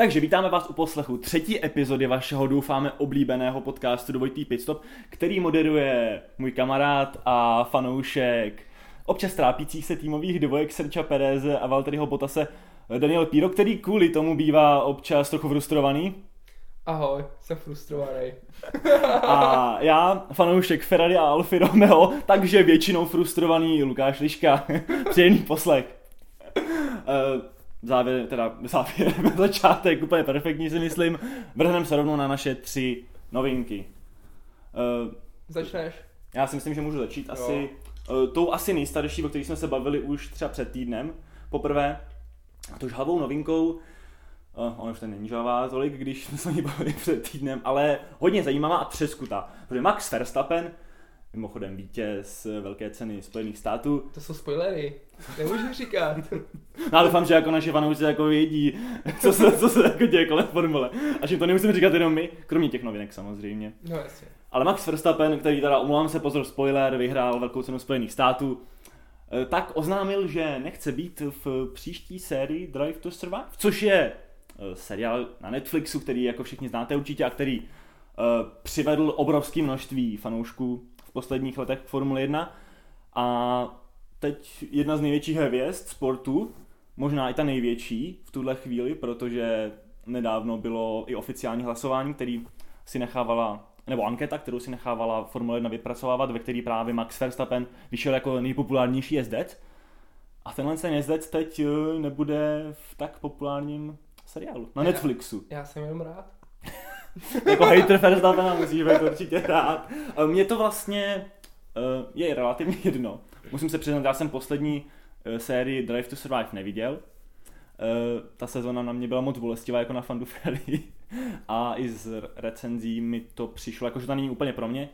Takže vítáme vás u poslechu třetí epizody vašeho doufáme oblíbeného podcastu Dvojitý Pitstop, který moderuje můj kamarád a fanoušek občas trápících se týmových dvojek Serča Pereze a Valtteriho Botase Daniel Píro, který kvůli tomu bývá občas trochu frustrovaný. Ahoj, jsem frustrovaný. A já, fanoušek Ferrari a Alfa Romeo, takže většinou frustrovaný Lukáš Liška. Příjemný poslech. Uh, závěr, teda závěr, začátek úplně perfektní si myslím. Vrhneme se rovnou na naše tři novinky. Uh, Začneš? Já si myslím, že můžu začít asi uh, tou asi nejstarší, o které jsme se bavili už třeba před týdnem. Poprvé, a to žhavou novinkou, Uh, on už ten není žavá tolik, když jsme se o ní bavili před týdnem, ale hodně zajímavá a třeskutá, protože Max Verstappen Mimochodem vítěz velké ceny Spojených států. To jsou spoilery, nemůžu říkat. no ale doufám, že jako naše fanoušci jako vědí, co se, co se jako děje kolem formule. A že to nemusíme říkat jenom my, kromě těch novinek samozřejmě. No jasně. Ale Max Verstappen, který teda, umluvám se, pozor, spoiler, vyhrál velkou cenu Spojených států, eh, tak oznámil, že nechce být v příští sérii Drive to Survive, což je eh, seriál na Netflixu, který jako všichni znáte určitě a který uh, přivedl obrovské množství fanoušků v posledních letech Formule 1 a teď jedna z největších hvězd sportu, možná i ta největší v tuhle chvíli, protože nedávno bylo i oficiální hlasování, který si nechávala, nebo anketa, kterou si nechávala Formule 1 vypracovávat, ve který právě Max Verstappen vyšel jako nejpopulárnější jezdec. A tenhle ten jezdec teď eh, nebude v tak populárním seriálu na Netflixu. Já, já jsem jenom rád. Jako hater Verstappena musíš být určitě rád. Mně to vlastně uh, je relativně jedno. Musím se přiznat, já jsem poslední uh, sérii Drive to Survive neviděl. Ta sezona na mě byla moc bolestivá jako na fandu Ferrari a i z recenzí mi to přišlo, jako že to není úplně pro mě.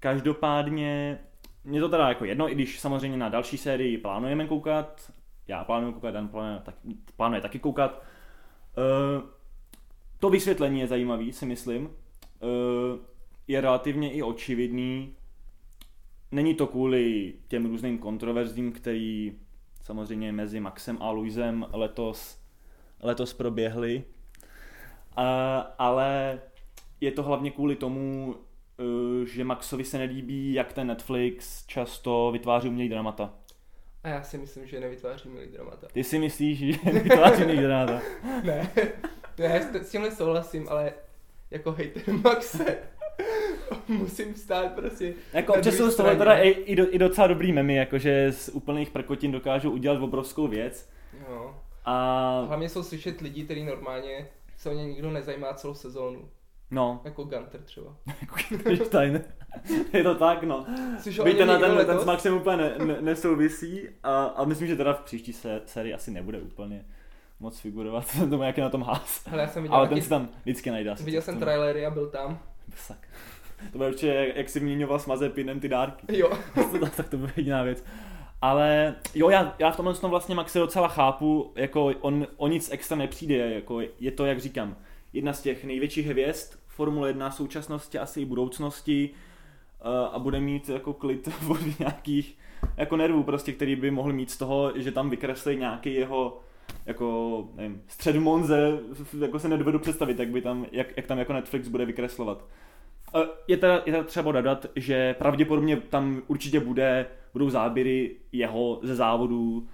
Každopádně mě to teda jako jedno, i když samozřejmě na další sérii plánujeme koukat, já plánuju koukat, Dan plánuje, tak, plánuje taky koukat. Uh, to vysvětlení je zajímavý, si myslím. Eh, je relativně i očividný. Není to kvůli těm různým kontroverzím, který samozřejmě mezi Maxem a Luisem letos, letos proběhly. Ale je to hlavně kvůli tomu, eh, že Maxovi se nelíbí, jak ten Netflix často vytváří umělý dramata. A já si myslím, že nevytváří umělý dramata. Ty si myslíš, že nevytváří umělý dramata? ne. Já s tímhle souhlasím, ale jako hater Maxe musím stát prostě. Jako občas jsou z toho teda i, i, do, i docela dobrý memy, jakože z úplných prkotin dokážou udělat obrovskou věc. Jo. A... Hlavně jsou slyšet lidi, kteří normálně se o ně nikdo nezajímá celou sezónu. No. Jako Gunter třeba. jako Stein. je to tak, no. Byť ten, ten, ten s Maxem úplně ne, ne, nesouvisí a, a myslím, že teda v příští se, sérii asi nebude úplně moc figurovat, tomu jak je na tom hás. Hele, já jsem viděl Ale ten si tam vždycky najde. Viděl jsem trailery a byl tam. Sak. To bylo určitě, jak, jak si měňoval s Mazepinem ty dárky. Jo. tak to byla jediná věc. Ale jo, já, já v tomhle tom vlastně Maxi docela chápu, jako on o nic extra nepřijde, jako je to, jak říkám, jedna z těch největších hvězd Formule 1 současnosti, asi i budoucnosti uh, a bude mít jako klid od nějakých jako nervů prostě, který by mohl mít z toho, že tam vykreslí nějaký jeho jako, nevím, střed Monze, jako se nedovedu představit, jak, by tam, jak, jak tam jako Netflix bude vykreslovat. Je teda, je teda třeba dodat, že pravděpodobně tam určitě bude, budou záběry jeho ze závodu,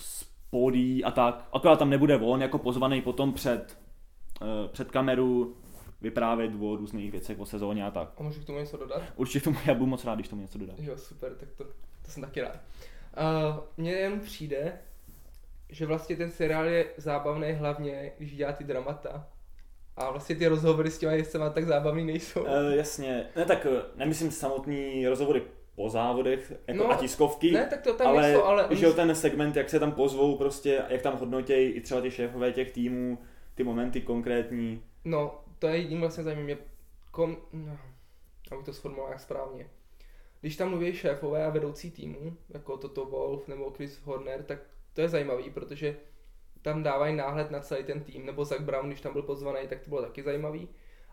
z pódí a tak. Akorát tam nebude on jako pozvaný potom před, uh, před kameru vyprávět o různých věcech o sezóně a tak. A můžu k tomu něco dodat? Určitě k tomu, já budu moc rád, když tomu něco dodá. Jo, super, tak to, to jsem taky rád. Uh, mně jen přijde, že vlastně ten seriál je zábavný hlavně, když dělá ty dramata. A vlastně ty rozhovory s těma jezdcema tak zábavný nejsou. Uh, jasně, ne tak eh, nemyslím samotný rozhovory po závodech, jako no, a tiskovky, ne, tak to tam ale, jsou, ale že ten segment, jak se tam pozvou prostě, jak tam hodnotějí i třeba ty šéfové těch týmů, ty momenty konkrétní. No, to je jediný vlastně zajímavé. Kom... No, abych to sformuloval jak správně. Když tam mluví šéfové a vedoucí týmu, jako Toto Wolf nebo Chris Horner, tak to je zajímavý, protože tam dávají náhled na celý ten tým, nebo Zach Brown, když tam byl pozvaný, tak to bylo taky zajímavý.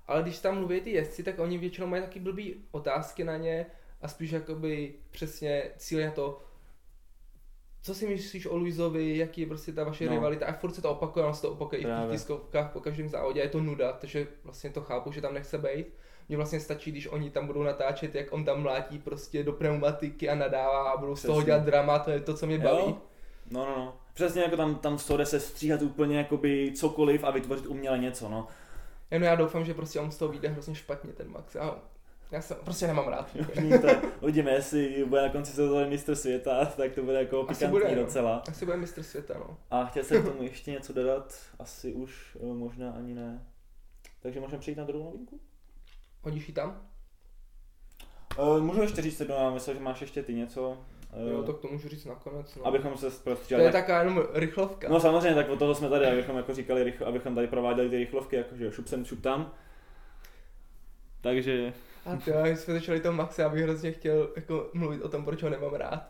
Ale když tam mluví ty jezdci, tak oni většinou mají taky blbý otázky na ně a spíš jakoby přesně cílí na to, co si myslíš o Luizovi, jaký je prostě ta vaše No. rivalita a furt se to opakuje, on se to opakuje i v těch tiskovkách po každém závodě, a je to nuda, takže vlastně to chápu, že tam nechce být. Mně vlastně stačí, když oni tam budou natáčet, jak on tam mlátí prostě do pneumatiky a nadává a budou z toho dělat drama, to je to, co mě baví. Jo? No, no, no. Přesně jako tam, tam z toho jde se stříhat úplně jakoby cokoliv a vytvořit uměle něco, no. Jenom já doufám, že prostě on z toho vyjde hrozně špatně, ten Max. Já, já se prostě nemám rád. Uvidíme, jestli bude na konci sezóny mistr světa, tak to bude jako Asi pikantní bude, no. docela. Asi bude mistr světa, no. A chtěl jsem k tomu ještě něco dodat, asi už eh, možná ani ne. Takže můžeme přejít na druhou novinku? Hodíš ji tam? Uh, můžu ještě říct jedno, já myslím, že máš ještě ty něco. Uh, Jo, tak to můžu říct nakonec, no. Abychom se To prostřídali. je taková jenom rychlovka. No samozřejmě, tak od toho jsme tady, abychom jako říkali, rychl, abychom tady prováděli ty rychlovky, jakože šup sem, šup tam. Takže, A ty, když jsme začali to Maxe, já bych hrozně chtěl jako mluvit o tom, proč ho nemám rád.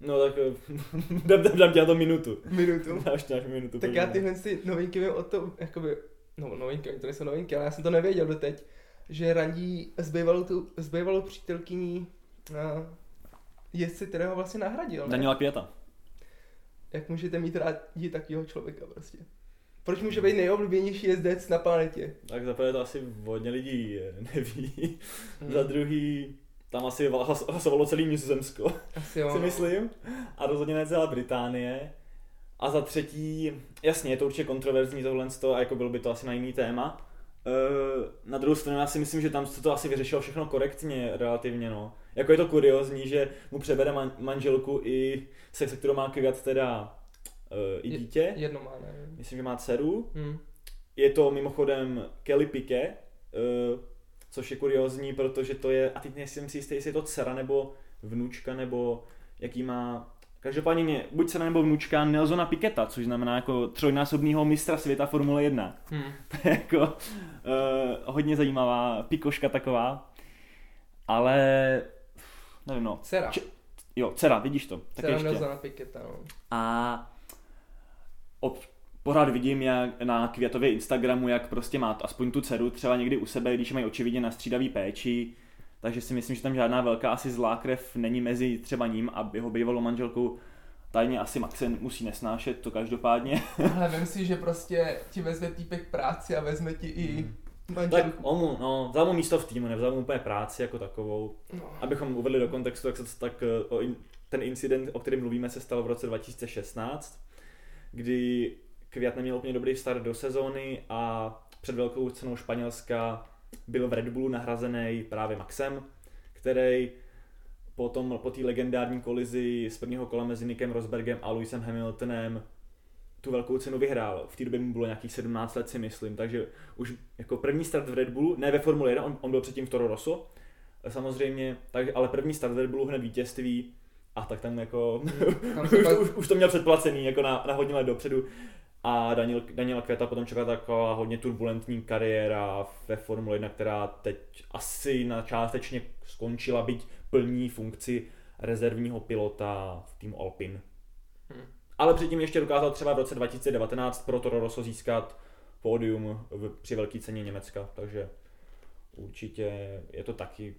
no tak eh, dám, dám, dám ti na to minutu. Minutu. Dáš dáš minutu. Tak já tyhle ty novinky vím o tom, jakoby, no novinky, to nejsou novinky, ale já jsem to nevěděl doteď, že randí s bývalou, tu, s bývalou přítelkyní uh, jezdce, kterého vlastně nahradil. Ne? Daniela Květa. Jak můžete mít rádi takového člověka prostě? Proč může být nejoblíbenější jezdec na planetě? Tak za prvé to asi hodně lidí neví. Hmm. Za druhý, tam asi hlas- hlasovalo celý Nizozemsko, Asi jo. si no. myslím. A rozhodně ne celá Británie. A za třetí, jasně, je to určitě kontroverzní tohle a jako bylo by to asi na jiný téma. Eh, Na druhou stranu já si myslím, že tam se to asi vyřešilo všechno korektně relativně, no. Jako je to kuriozní, že mu převede man- manželku i se, se kterou má květ teda eh, i dítě. Jedno má, ne? Myslím, že má dceru. Hmm. Je to mimochodem Kelly Piquet, uh, což je kuriozní, protože to je, a teď nejsem si jistý, jestli je to dcera nebo vnučka, nebo jaký má Každopádně mě buď dcera nebo vnučka Nelsona Piketa, což znamená jako trojnásobného mistra světa Formule 1. Hmm. To je jako uh, hodně zajímavá pikoška taková. Ale nevím no. Dcera. Č- Jo, dcera, vidíš to. Tak Dcera ještě. Nelsona Piketa, no. A ob, pořád vidím jak na Květově Instagramu, jak prostě má aspoň tu dceru třeba někdy u sebe, když mají očividně na střídavý péči. Takže si myslím, že tam žádná velká asi zlá krev není mezi třeba ním a jeho bývalou manželkou. Tajně asi Maxen musí nesnášet, to každopádně. Ale vem si, že prostě ti vezme týpek práci a vezme ti i tak manželku. on mu, no, vzal mu místo v týmu, nevzal mu úplně práci jako takovou. No. Abychom uvedli do kontextu, tak, se, tak eh, o in, ten incident, o kterém mluvíme, se stal v roce 2016, kdy Květ neměl úplně dobrý start do sezóny a před velkou cenou Španělska byl v Red Bullu nahrazený právě Maxem, který potom po té legendární kolizi z prvního kola mezi Nickem Rosbergem a Lewisem Hamiltonem tu velkou cenu vyhrál. V té době mu bylo nějakých 17 let si myslím, takže už jako první start v Red Bullu, ne ve Formule 1, on, on byl předtím v Toro Rosso, samozřejmě, takže, ale první start v Red Bullu hned vítězství a tak tam jako Tam už, pak- už, už, to měl předplacený jako na, na hodně let dopředu a Daniel, Daniela Květa potom čeká taková hodně turbulentní kariéra ve Formule 1, která teď asi na částečně skončila, byť plní funkci rezervního pilota v týmu Alpine. Hmm. Ale předtím ještě dokázal třeba v roce 2019 pro Toro Rosso získat pódium v, při velké ceně Německa, takže určitě je to taky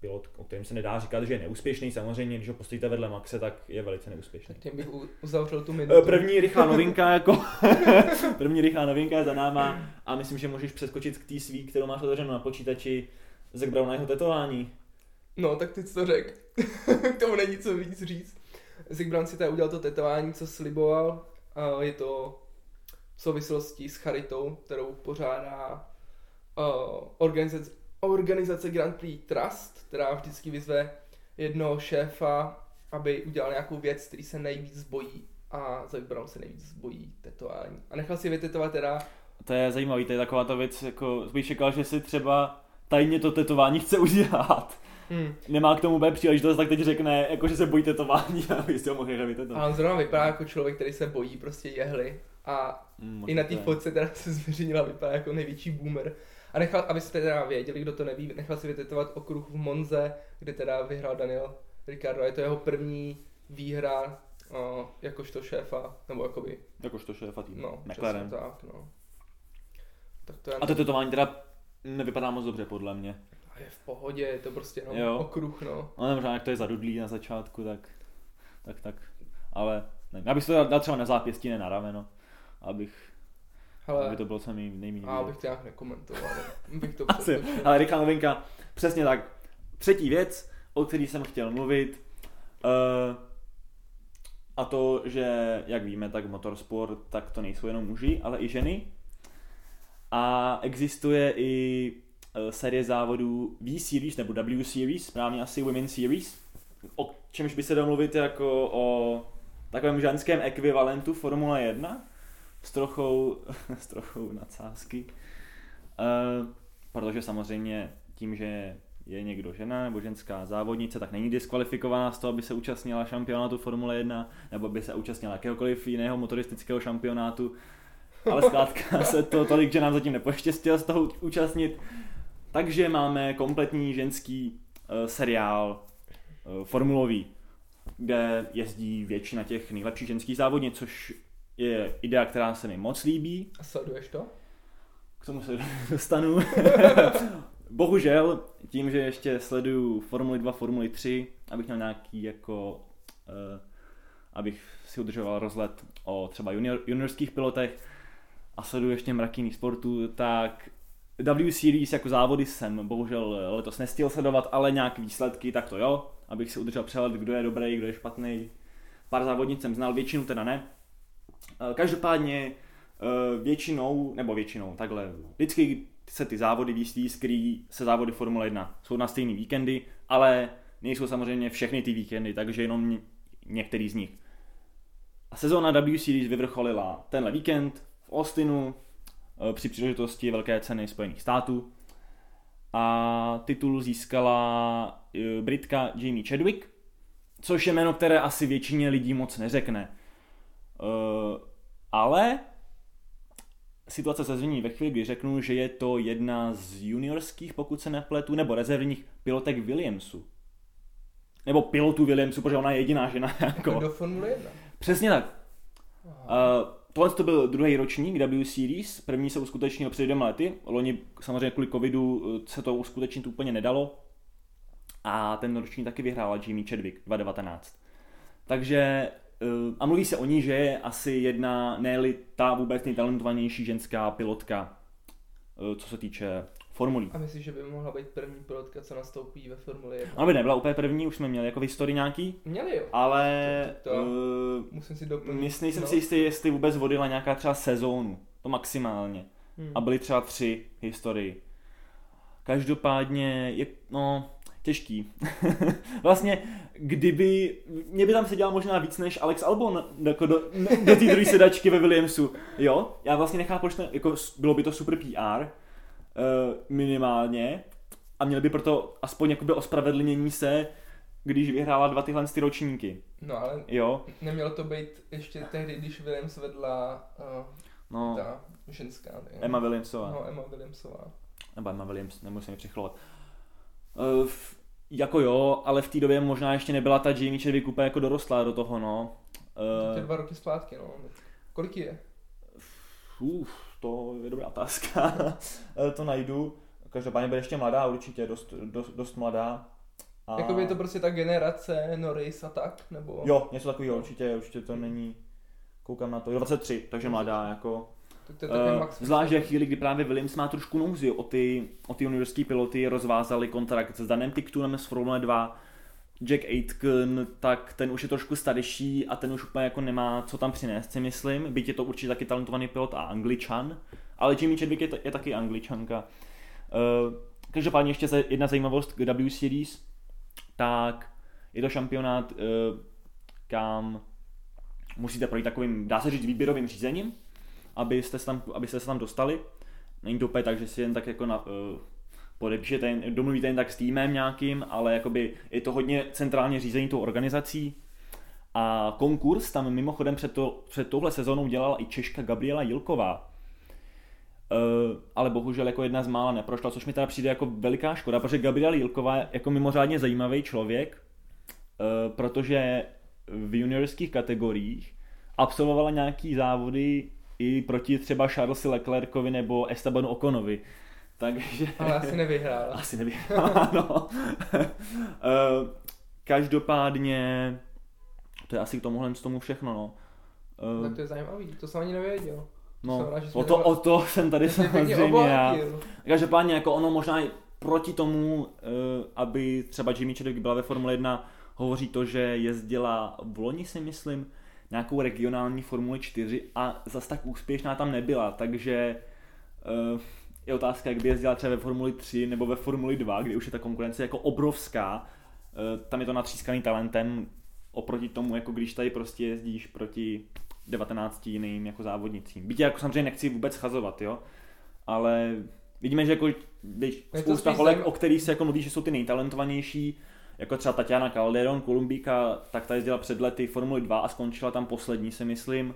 pilot, o kterém se nedá říkat, že je neúspěšný. Samozřejmě, když ho postavíte vedle Maxe, tak je velice neúspěšný. Tak tím bych uzavřel tu Eh, minutu. První rychlá novinka jako první rychlá novinka je za náma a myslím, že můžeš přeskočit k té svý, kterou máš otevřenou na počítači Zack Brown na jeho tetování. No, tak ty jsi to řekl. K tomu není co víc říct. Zig Brown si tady udělal to tetování, co sliboval. A je to v souvislosti s charitou, kterou pořádá uh, organizace, organizace Grand Prix Trust, která vždycky vyzve jednoho šéfa, aby udělal nějakou věc, který se nejvíc bojí. A Zig Brown se nejvíc bojí tetování. A nechal si vytetovat teda To je zajímavý, to je taková ta věc, jako bych čekal, že si třeba tajně to tetování chce udělat. Hmm. Nemá k tomu bude příležitost, tak teď řekne, jako, že se bojí tetování a vy jste ho mohli A vytetovat. on zrovna vypadá jako člověk, který se bojí prostě jehly. A Mm, I na té fotce teda se zveřejnila, vypadá jako největší boomer. A nechal, abyste teda věděli, kdo to neví, nechal si vytetovat okruh v Monze, kde teda vyhrál Daniel Ricardo. Je to jeho první výhra o, jakožto šéfa, nebo jakoby, Jakožto šéfa týmu. no, McLaren. tak, no. Tak to A to tetování teda nevypadá moc dobře, podle mě. a je v pohodě, je to prostě no, Jo. okruh, no. No možná jak to je zadudlý na začátku, tak, tak, tak. Ale nevím, já bych to dal, dal třeba na zápěstí, ne na rameno, abych, Ale, aby to bylo co nej, nejméně. a abych to nějak nekomentoval, bych to Asi, ale rychlá novinka, přesně tak. Třetí věc, o který jsem chtěl mluvit, uh, a to, že, jak víme, tak motorsport, tak to nejsou jenom muži, ale i ženy. A existuje i uh, série závodů V Series nebo W Series, správně asi Women Series, o čemž by se dalo mluvit jako o takovém ženském ekvivalentu Formule 1 s trochou, s trochou nadsázky. Uh, protože samozřejmě tím, že je někdo žena nebo ženská závodnice, tak není diskvalifikovaná z toho, aby se účastnila šampionátu Formule 1 nebo by se účastnila jakéhokoliv jiného motoristického šampionátu. Ale zkrátka se to tolik, že nám zatím nepoštěstilo z toho účastnit. Takže máme kompletní ženský uh, seriál uh, formulový, kde jezdí většina těch nejlepších ženských závodnic, což je idea, která se mi moc líbí. A sleduješ to? K tomu se dostanu. Bohužel, tím, že ještě sleduju Formuli 2, Formuli 3, abych měl nějaký jako, uh, abych si udržoval rozhled o třeba junior, juniorských pilotech a sleduju ještě mraky jiných sportů, tak W Series jako závody jsem bohužel letos nestihl sledovat, ale nějaké výsledky, tak to jo, abych si udržel přehled, kdo je dobrý, kdo je špatný. Pár závodnic jsem znal, většinu teda ne. Eh, Každopádně eh, většinou, nebo většinou, takhle, vždycky se ty závody výstí, se závody Formule 1. Jsou na stejný víkendy, ale nejsou samozřejmě všechny ty víkendy, takže jenom ně- některý z nich. A sezóna W Series vyvrcholila tenhle víkend v Austinu eh, při příležitosti Velké ceny Spojených států. A titul získala Britka Jamie Chadwick, což je jméno, které asi většině lidí moc neřekne. Eh, ale situace se změní ve chvíli, kdy řeknu, že je to jedna z juniorských, pokud se nepletu, nebo rezervních pilotek Williamsu. Nebo pilotů Williamsu, protože ona je jediná žena. Jako do Formule 1. Přesně tak. Uh, tohle to byl druhý ročník W Series, první se uskutečnil před dvěma lety, loni samozřejmě kvůli covidu eh, se to uskutečnit úplně nedalo a ten ročník taky vyhrála Jimmy Chadwick 2019. Takže a mluví se o ní, že je asi jedna, ne ta vůbec nejtalentovanější ženská pilotka, eh, co se týče formulí. A myslíš, že by mohla být první pilotka, co nastoupí ve Formule 1? Ona by nebyla úplně první, už jsme měli jako v historii nějaký, Měli jo. ale To- to- eh, Musím si doplnit. Mys, nejsem no. si jistý, jestli vůbec vodila nějaká třeba sezónu. To maximálně. Hmm. A byly třeba tři v historii. Každopádně je, no, těžký. vlastně, kdyby, mě by tam seděl možná víc než Alex Albon jako do, do té druhé sedačky ve Williamsu. Jo, já vlastně nechápu, proč ne, jako bylo by to super PR, uh, minimálně, a měli by proto aspoň jakoby ospravedlnění se, když vyhrála dva tyhle ty ročníky. No ale Jo, nemělo to být ještě tehdy, když Williams vedla uh, no, ta ženská. Ne? Emma Williamsová. No, Emma Williamsová. nebo Emma Williams, nemusím přichlovat. Uh, jako jo, ale v té době možná ještě nebyla ta Jamie Chadwick úplně jako dorostlá do toho, no. To je Uh, dva roky zpátky, no. Kolik je? uf, to je dobrá otázka. Eh, to najdu. Každopádně bude ještě mladá, určitě dost, dost, dost mladá. A... Jakoby je to prostě ta generace Norris a tak, nebo? Jo, něco takového, určitě, určitě to není. Koukám na to, jo, 23, takže mladá, jako. To Uh, max. zvlášť ve chvíli, kdy právě Williams má trošku nouzi. O ty, o ty juniorský piloty, rozvázali kontrakt s Danem Tictunem z Formule 2, Jack Aitken, tak ten už je trošku starší a ten už úplně jako nemá co tam přinést, si myslím, byť je to určitě taky talentovaný pilot a angličan, ale Jimmy Chadwick je, je taky angličanka. Uh, každopádně ještě jedna zajímavost k W Series, tak je to šampionát, uh, kam musíte projít takovým, dá se říct, výběrovým řízením, abyste se tam, abyste se tam dostali. Není to úplně tak, že si jen tak jako na, uh, podepíšete, domluvíte jen tak s týmem nějakým, ale jakoby je to hodně centrálně řízení tou organizací. A konkurs tam mimochodem před, to, před touhle sezónou dělala i Češka Gabriela Jilková. Uh, ale bohužel jako jedna z mála neprošla, což mi teda přijde jako veliká škoda, protože Gabriela Jilková je jako mimořádně zajímavý člověk, uh, protože v juniorských kategoriích absolvovala nějaký závody i proti třeba Charlesi Leclercovi nebo Estebanu Okonovi. Takže... Ale asi nevyhrála. Asi nevím. no. Eh, Každopádně To je asi k tomuhle z tomu všechno, no. Tak Uh, to je zajímavý, to jsem ani nevěděl. no, jsem rád, o to, o to jsem tady samozřejmě já. Každopádně jako ono možná i proti tomu, uh, aby třeba Jimmy Chadwick byla ve Formule 1, hovoří to, že jezdila v loni si myslím nějakou regionální Formuli 4 a zas tak úspěšná tam nebyla, takže uh, je otázka, jak by jezdila třeba ve Formuli 3 nebo ve Formuli 2, kde už je ta konkurence jako obrovská. Uh, tam je to natřískaný talentem oproti tomu, jako když tady prostě jezdíš proti 19 jiným jako závodnicím. Byť jako samozřejmě nechci vůbec schazovat, jo, ale vidíme, že jako když spousta holek, zajím- o kterých se jako mluví, že jsou ty nejtalentovanější, jako třeba Tatiana Calderon, Kolumbíka, tak ta jezdila před lety Formuli 2 a skončila tam poslední, si myslím.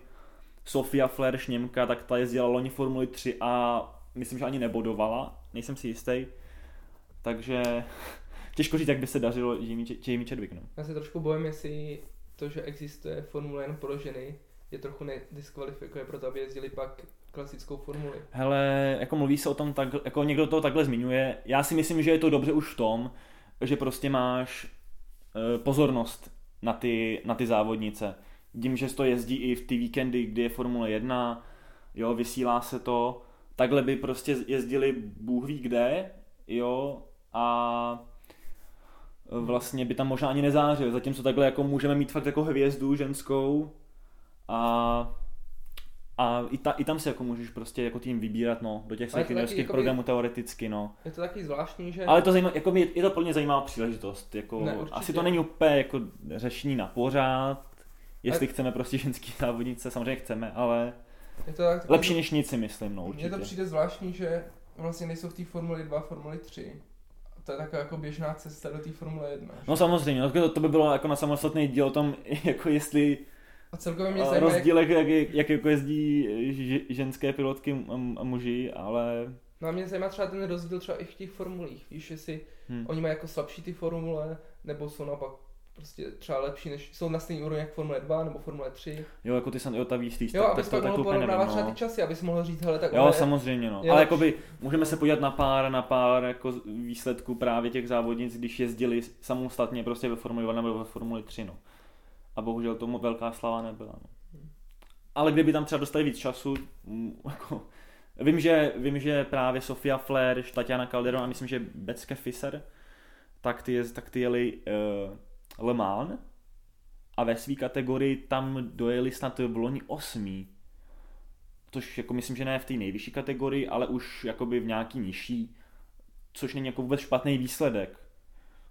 Sofia Flerš, Němka, tak ta jezdila loni Formuli 3 a myslím, že ani nebodovala, nejsem si jistý. Takže těžko říct, jak by se dařilo Jamie, Jamie Chadwick. No. Já se trošku bojím, jestli to, že existuje formule jen pro ženy, je trochu nediskvalifikuje pro to, aby jezdili pak klasickou formuli. Hele, jako mluví se o tom tak, jako někdo to takhle zmiňuje. Já si myslím, že je to dobře už v tom, že prostě máš eh, pozornost na ty, na ty závodnice. Tím, že to jezdí i v ty víkendy, kdy je Formule 1, jo, vysílá se to, takhle by prostě jezdili Bůh ví kde, jo, a vlastně by tam možná ani nezářil, zatímco takhle jako můžeme mít fakt jako hvězdu ženskou a a i, ta, i tam si jako můžeš prostě jako tým vybírat, no, do těch Ale seniorských jakoby- programů teoreticky, no. Je to taky zvláštní, že... Ale to zajímá, jako je, je to plně zajímavá příležitost, jako Ne, určitě. asi to není úplně jako řešení na pořád, jestli chceme prostě ženský závodnice, samozřejmě chceme, ale je to tak, lepší než nic si myslím, no Mně to přijde zvláštní, že vlastně nejsou v té Formuli 2, Formuli 3. A to je taková jako běžná cesta do té Formule 1. že? No samozřejmě, no, to, to by bylo jako na samostatný díl o tom, jako jestli A celkově mě zajímá, jak, rozdílech, jak, jak, jak jako jezdí ženské pilotky a, muži, ale no a mě zajímá třeba ten rozdíl třeba i v těch formulích. Víš, jestli hm. oni mají jako slabší ty formule, nebo jsou naopak prostě třeba lepší, než jsou na stejný úrovni jak Formule 2 nebo Formule 3. jo, jako ty jsem, jo, ta výstý, Jo, tak, abys tak, pak tak mohl to úplně porovnávat třeba no. ty časy, abys mohl říct, hele, tak Jo, je- samozřejmě, no. Ale jakoby můžeme se podívat na pár, na pár jako výsledků právě těch závodnic, když jezdili samostatně prostě ve Formuli 2 nebo ve Formuli 3, no. A bohužel tomu velká slava nebyla, no. Ale kdyby tam třeba dostali víc času, mm, jako, vím, že, vím, že právě Sofia Flair, Tatiana Calderon a myslím, že Becke Fisser, tak ty, tak ty jeli uh, Le Mans a ve své kategorii tam dojeli snad v loni osmý což jako myslím, že ne v té nejvyšší kategorii, ale už jakoby v nějaký nižší, což není jako vůbec špatný výsledek.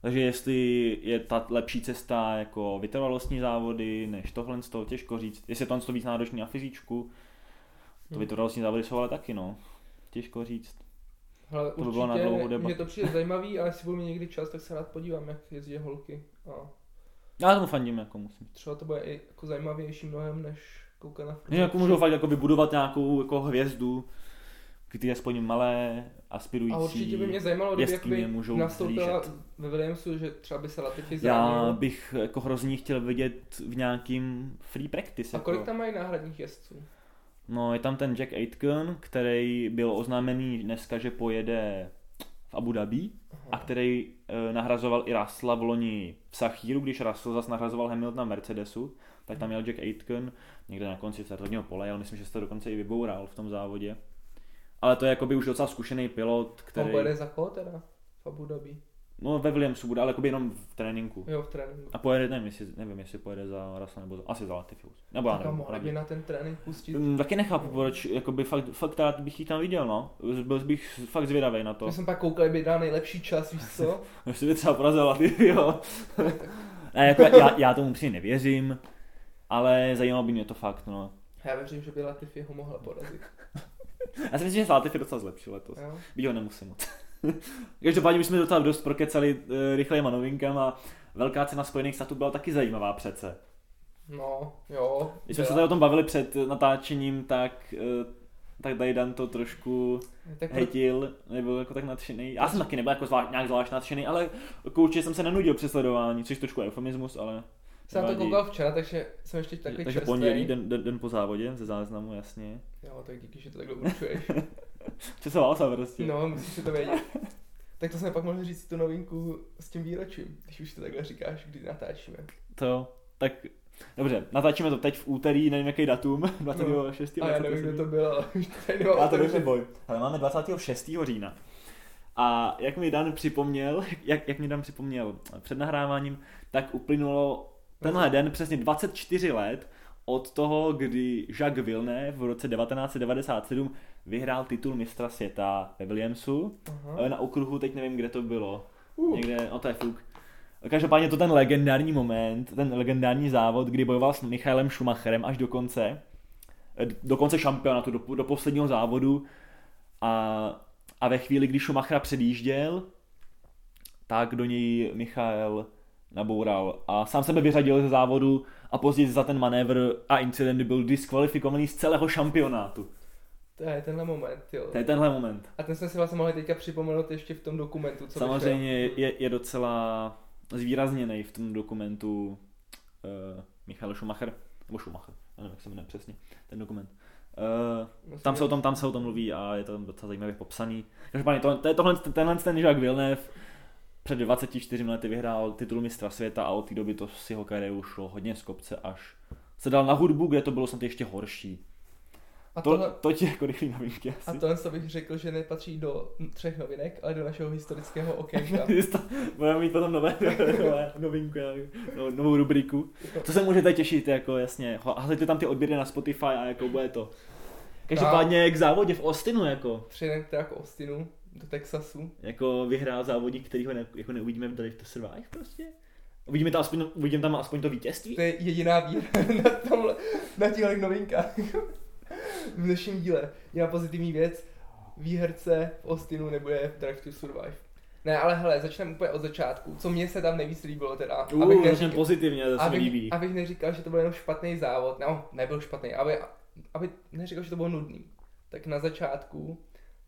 Takže jestli je ta lepší cesta jako vytrvalostní závody, než tohle z toho těžko říct. Jestli je tohle to víc náročný na fyzičku, to Hmm. vytrvalostní závody jsou ale taky, no. Těžko říct. Hele, To by bylo na dlouhou určitě, debatu. mě to přijde zajímavý, ale jestli budu mít někdy čas, tak se rád podívám, jak jezdí holky. A Já tomu fandím, jako musím. třeba to bude i jako zajímavější mnohem, než koukat na Že jako můžou fakt jako vybudovat nějakou jako hvězdu, který aspoň malé, aspirující. A určitě by mě zajímalo, kdyby jakoby můžou nastoupila zhlížet. ve Williamsu, že třeba by se Latifi Já zranil. bych jako hrozně chtěl vidět v nějakým free practice. A kolik jako. tam mají náhradních jezdců? No je tam ten Jack Aitken, který byl oznámený dneska, že pojede v Abu Dhabi a který e, nahrazoval i Russella v loni v Sachíru, když Russell zase nahrazoval Hamiltona v Mercedesu, tak tam měl Jack Aitken někde na konci startovního pole, ale myslím, že se to dokonce i vyboural v tom závodě. Ale to je jakoby už docela zkušený pilot, On který... pojede za koho teda? V Abu Dhabi. No ve Williamsu bude, ale jakoby jenom v tréninku. Jo, v tréninku. A pojede, nevím, jestli, nevím, jestli pojede za Russell nebo za, asi za Latifi. Nebo já Tak a nevím. mohli nevím. by na ten trénink pustit. Mm, Taky nechápu, proč, jakoby fakt, fakt rád bych ji tam viděl, no. Byl bych fakt zvědavý na to. My jsme pak koukali, by dal nejlepší čas, víš co? Ještě by třeba porazila, ty, jo. ne, jako já, já tomu přijde nevěřím, ale zajímalo by mě to fakt, no. Já věřím, že by Latifi ho mohla porazit. Já si myslím, že Latifi docela zlepšil letos. Byť ho nemusím moc. Každopádně už jsme docela dost prokecali uh, rychlejma novinkama. Velká cena Spojených států byla taky zajímavá přece. No, jo. Když jsme se tady o tom bavili před natáčením, tak, uh, tak tady Dan to trošku tak pro... hejtil, nebyl jako tak nadšený. Já jsem taky nebyl jako zvlášť, nějak zvlášť nadšený, ale určitě jsem se nenudil při sledování, což trošku eufemismus, ale jsem to koukal včera, takže jsem ještě takový Takže čerstvý. pondělí, den, den, den, po závodě, ze záznamu, jasně. Jo, tak díky, že to takhle určuješ. Časoval jsem prostě. No, musíš si to vědět. Tak to jsme pak mohli říct tu novinku s tím výročím, když už to takhle říkáš, kdy natáčíme. To, tak Dobře, natáčíme to teď v úterý, nevím jaký datum, 26. No, a já nevím, kdo to byl, ale už tady nemám Já to boj. Ale máme 26. října. A jak mi Dan připomněl, jak, jak mi Dan připomněl před nahráváním, tak uplynulo tenhle den přesně 24 let od toho, kdy Jacques Villeneuve v roce 1997 vyhrál titul mistra světa ve Williamsu. Aha. Na okruhu, teď nevím, kde to bylo. Uh. Někde, no to je fuk. Každopádně to ten legendární moment, ten legendární závod, kdy bojoval s Michaelem Schumacherem až do konce, eh, do konce šampionátu, do, do posledního závodu a, a ve chvíli, kdy Schumachera předjížděl, tak do něj Michael naboural a sám sebe vyřadil ze závodu a později za ten manévr a incident byl diskvalifikovaný z celého šampionátu. To je tenhle moment, jo. To je tenhle moment. A ten jsme si vlastně mohli teďka připomenout ještě v tom dokumentu, co Samozřejmě vyšel. je, je docela zvýrazněný v tom dokumentu uh, Michal Schumacher, nebo Schumacher, nevím, jak se jmenuje přesně, ten dokument. Uh, tam, se o tom, tam se o tom mluví a je to tam docela zajímavě popsaný. Každopádně to, to je tohle, tenhle ten Jacques Villeneuve před 24 lety vyhrál titul mistra světa a od té doby to s jeho kariérou šlo hodně z kopce až se dal na hudbu, kde to bylo snad ještě horší. A To, tohle, to ti jako rychlý novinky a asi. tohle to bych řekl, že nepatří do třech novinek, ale do našeho historického okénka. Budeme mít potom nové, nové novinku, no, novou rubriku. To se můžete těšit, jako jasně. Hledajte tam ty odběry na Spotify a jako bude to. Každopádně k závodě v Austinu, jako, Přijedeme teda k Austinu, do Texasu. jako vyhrál závodník, který ho ne, jako neuvidíme v Drive to Survive prostě. Uvidíme tam aspoň, uvidíme tam aspoň to vítězství. To je jediná výhra na, tomhle, na těchto novinkách. v dnešním díle. Jiná pozitivní věc, výherce v Austinu nebude v Drive to Survive. Ne, ale hele, začneme úplně od začátku. Co mně se tam nejvíc líbilo teda. Uh, abych, neříkal, pozitivně, to se mi líbí. abych, abych neříkal, že to byl jenom špatný závod. No, nebyl špatný, aby, aby neříkal, že to bylo nudný. Tak na začátku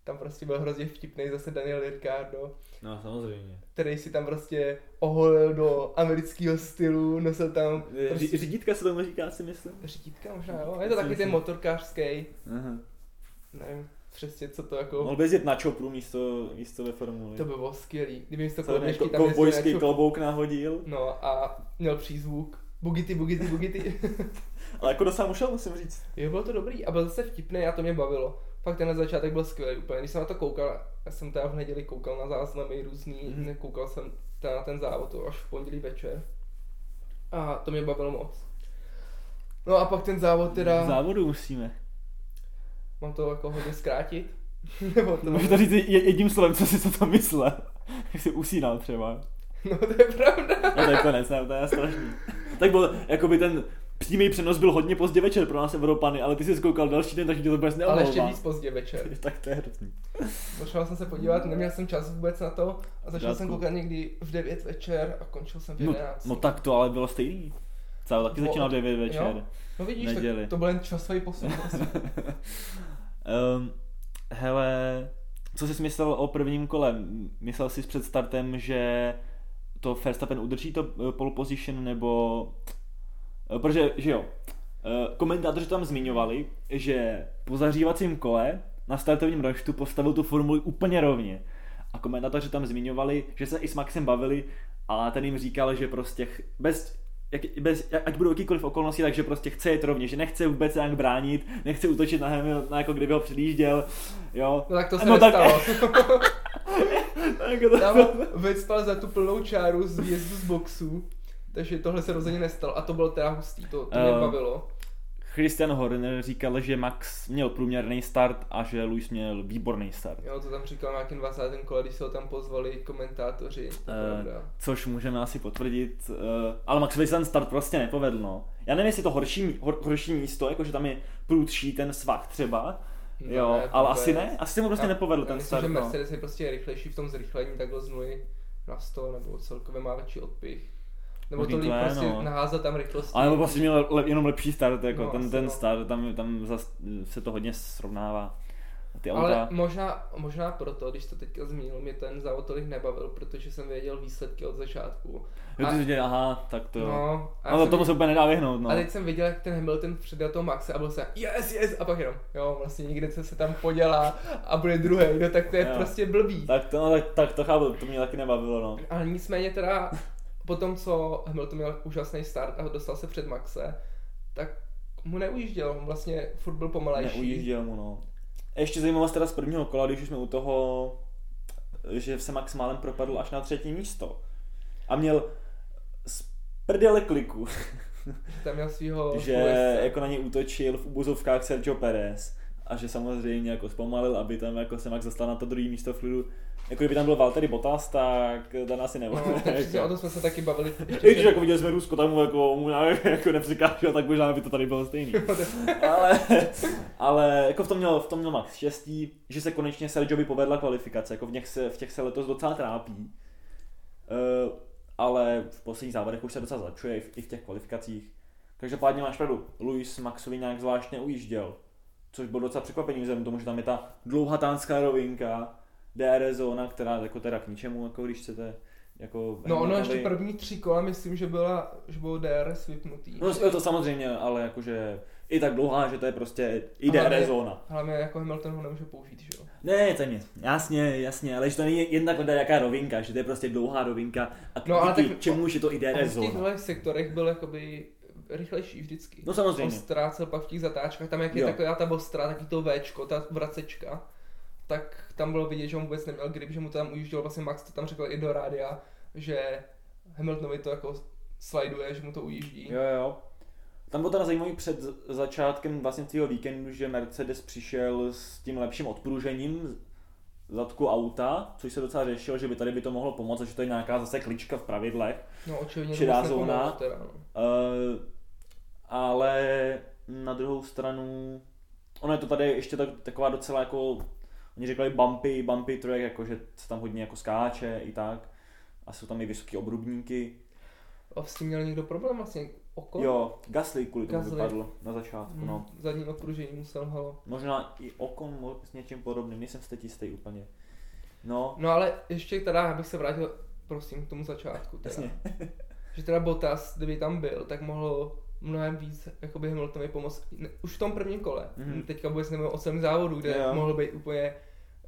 tam prostě byl hrozně vtipný zase Daniel Ricciardo, No samozřejmě. který si tam prostě oholil do amerického stylu, nosil tam prostě Ři- Řídítka se tomu říká, si myslím. Řídítka možná, jo. Je to taky ten motorkářský, Aha. nevím přesně co to jako, Mohl bys jet na čopru místo, místo ve formuli. to by bylo skvělý. Kdyby jsi to koloběžky ko- tam kovbojský klobouk nahodil. No a měl přízvuk. Bugity, bugity, bugity. Ale jako docela ušel, musím říct. jo, bylo to dobrý a byl zase vtipný a to mě bavilo. Fakt ten začátek byl skvělý úplně. Když jsem na to koukal, já jsem teda v neděli koukal na záznamy různý, Mhm. mm-hmm. koukal jsem teda na ten závod to až v pondělí večer. A to mě bavilo moc. No a pak ten závod teda, V závodu musíme. mám to jako hodně zkrátit. Nebo to Můžu to říct je- jedním slovem, co jsi co to myslel. Jak jsi usínal třeba. No to je pravda. No to je konec, ne, to je strašný. Tak byl, jakoby ten přímý přenos byl hodně pozdě večer pro nás Evropany, ale ty jsi koukal další den, takže tě to vůbec Ale neomlouvá. ještě víc pozdě večer. Tak to je hrozný. Potřeboval jsem se podívat, neměl jsem čas vůbec na to a začal jsem Pořádku. koukat někdy v 9 večer a končil jsem v No, 11. no tak to ale bylo stejný. Celé taky Bo- začínal 9 večer. jo? no vidíš, neděli. tak to byl jen časový posun. um, hele, co jsi myslel o prvním kole? Myslel jsi před startem, že to Verstappen udrží to eh, pole position, nebo... eh, Protože, že jo, eh, komentátoři tam zmiňovali, že po zahřívacím kole na startovním roštu postavil tu formuli úplně rovně. A komentátoři tam zmiňovali, že se i s Maxem bavili a ten jim říkal, že prostě bez, jak, bez, ať budou jakýkoliv okolnosti, takže prostě chce jet rovně, že nechce vůbec nějak bránit, nechce útočit na Hamiltona, jako kdyby ho předjížděl, jo. No tak to se No tak- nestalo. Jako to, Tam vycpal za tu plnou čáru z výjezdu z boxu, takže tohle se rozhodně nestalo a to bylo teda hustý, to, to mě Eh, bavilo. Christian Horner říkal, že Max měl průměrný start a že Lewis měl výborný start. Jo, to tam říkal na nějakém 20. kole, když se ho tam pozvali komentátoři, pravda. což můžeme asi potvrdit, eh, ale Maxovi se ten start prostě nepovedl, no. Já nevím, jestli to horší, hor, horší místo, jakože tam je prudší ten svah třeba, No, jo, ne, ale asi ne, asi se mu prostě Já- nepovedl já ten myslím, start, že no. Mercedes je prostě rychlejší v tom zrychlení, takhle z nuly na 100, nebo celkově má větší odpich. Nebo to líp to prostě no. naházat tam rychlost. Ale prostě měl le, jenom lepší start, jako No, ten, ten no. start, tam, tam zas, se to hodně srovnává. Ty Ale auta, možná, možná proto, když to teďka zmínil, mě ten závod tolik nebavil, protože jsem věděl výsledky od začátku. jo, ty a- jsi dělal, aha, tak to. No, a, ale jsem tomu se úplně nedá vyhnout, no. a teď jsem viděl, jak ten Hamilton předal toho Maxe a byl jsem yes, yes, a pak jenom, jo, vlastně někde co se tam podělá a bude druhý, no tak to je Jo. prostě blbý. Tak to, no, tak, tak to chápu, to mě taky nebavilo, no. Ale nicméně teda potom, co Hamilton měl úžasný start a dostal se před Maxe, tak mu neujížděl, on vlastně furt byl pomalejší. Neujížděl mu, no. Ještě zajímavost teda z prvního kola, když už jsme u toho, že se Max málem propadl až na třetí místo. A měl z prdele kliku, Tam měl svýho že jako na něj útočil v ubozovkách Sergio Perez a že samozřejmě jako zpomalil, aby tam jako se Max dostal na to druhé místo v klidu. Jako kdyby tam byl Valtteri Bottas, tak ten asi nemohl. No, přesně o tom jsme se taky bavili. I když jako viděli jsme Rusko, tam mu jako, mu jako nepřikážel, tak možná by to tady bylo stejný. ale, ale jako v tom, měl, v tom měl Max štěstí, že se konečně Sergiovi povedla kvalifikace, jako v, něch se, v těch se letos docela trápí. Uh, ale v posledních závodech už se docela zlepšuje i v, i v těch kvalifikacích. Každopádně máš pravdu, Luis Maxovi nějak zvlášť neujížděl, což bylo docela překvapení vzhledem tomu, že tam je ta dlouhatánská rovinka, DR zóna, která jako teda k ničemu, jako když chcete jako No ono ještě první tři kola, myslím, že byla, že bylo DRS vypnutý. No to samozřejmě, ale jakože i tak dlouhá, že to je prostě i Ale DR ne- zóna. Hlavně jako Hamilton ho nemůže použít, že jo. Ne, to mě. Jasně, jasně, ale že to není jen takhle jaká rovinka, že to je prostě dlouhá rovinka a No, ale tak- čemu je to i On DR v zóna. těchto sektorech byl jakoby rychlejší vždycky. No On samozřejmě. ztrácel pak v těch zatáčkách, tam jak je Jo. taková ta ostra, taky to Včko, ta vracečka, tak tam bylo vidět, že on vůbec neměl grip, že mu to tam ujížděl, vlastně Max to tam řekl i do rádia, že Hamiltonovi to jako slajduje, že mu to ujíždí. Jo, jo. Tam bylo teda zajímavý před začátkem vlastně tvýho víkendu, že Mercedes přišel s tím lepším odpružením zadku auta, což se docela řešil, že by tady by to mohlo pomoct, že to je nějaká zase klička v pravidlech. No očividně to zóna. Teda, no. Uh, ale na druhou stranu, ono je to tady ještě tak, taková docela jako, oni říkali bumpy, bumpy track, jako že se tam hodně jako skáče i tak. A jsou tam i vysoké obrubníky. A s tím měl někdo problém vlastně? Oko? Jo, Gasly kvůli tomu Gasly. vypadl na začátku, Hmm, no. Zadní okružení musel halo. Možná i Okon mo- s něčím podobným, nejsem si teď jistý úplně. No, No ale ještě teda, abych se vrátil, prosím, k tomu začátku. Teda. jasně. Že teda Bottas, kdyby tam byl, tak mohl mnohem víc jakoby Hamiltonovi pomoct. Ne, Už v tom prvním kole. Mhm. Mm-hmm. Teďka vůbec nevím o celém závodu, kde Jo. mohl být úplně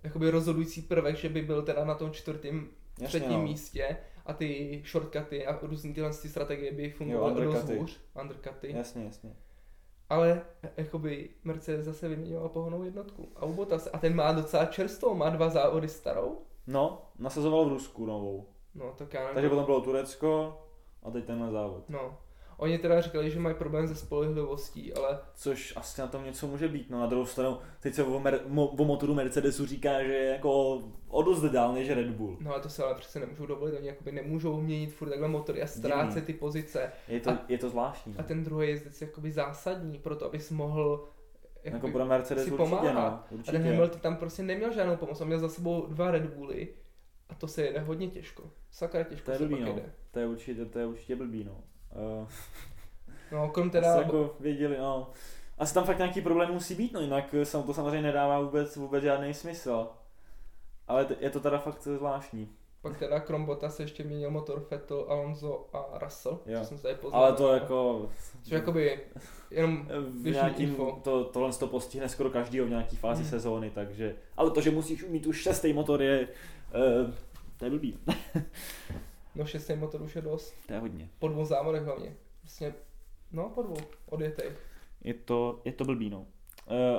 jakoby rozhodující prvek, že by byl teda na tom čtvrtém, třetím no. místě a ty shortcuty a různé tyhle ty strategie by fungovaly dost undercuty. hůř. Undercuty. Jasně, jasně. Ale jakoby Mercedes zase vyměňoval pohonou jednotku. A u Bottas, a ten má docela čerstvou, má dva závody starou. No, nasazoval v Rusku novou. No, tak já nevím. Takže potom bylo Turecko a teď tenhle závod. No. Oni teda říkali, že mají problém se spolehlivostí, ale Což asi na tom něco může být. No na druhou stranu, teď se o, mer- mo- o motoru Mercedesu říká, že je jako o dost dál než Red Bull. No ale to se ale přece nemůžou dovolit, oni jakoby nemůžou měnit furt takhle motory a ztrácet ty pozice. Je to, A- je to zvláštní. A ten druhý jezdec je jakoby zásadní pro to, abys mohl jako jakoby, pro Mercedes si určitě, no. pomáhat. a Určitě. ten Hamilton tam prostě neměl žádnou pomoc, on měl za sebou dva Red Bully a to se jede hodně těžko. Sakra těžko To je se blbý, pak no. jede. To je určitě, to je určitě blbý, no. Uh, No, krom teda... jako věděli, no. Asi tam fakt nějaký problém musí být, no jinak sam to samozřejmě nedává vůbec, vůbec žádný smysl. Ale je to teda fakt zvláštní. pak teda krom Bota se ještě měnil motor Vettel, Alonso a Russell, Jo. co jsem se tady poznal. Ale to jako... Což jakoby jenom v nějakým, info. to, tohle to postihne skoro každýho v nějaký fázi Hmm. sezóny, takže, ale to, že musíš mít už šestý motor je, uh, to je blbý, no šestý motor už je dost. to je hodně. Po dvou závodech hlavně. Vlastně, no po dvou, odjetej. Je to, je to blbý, no. Uh,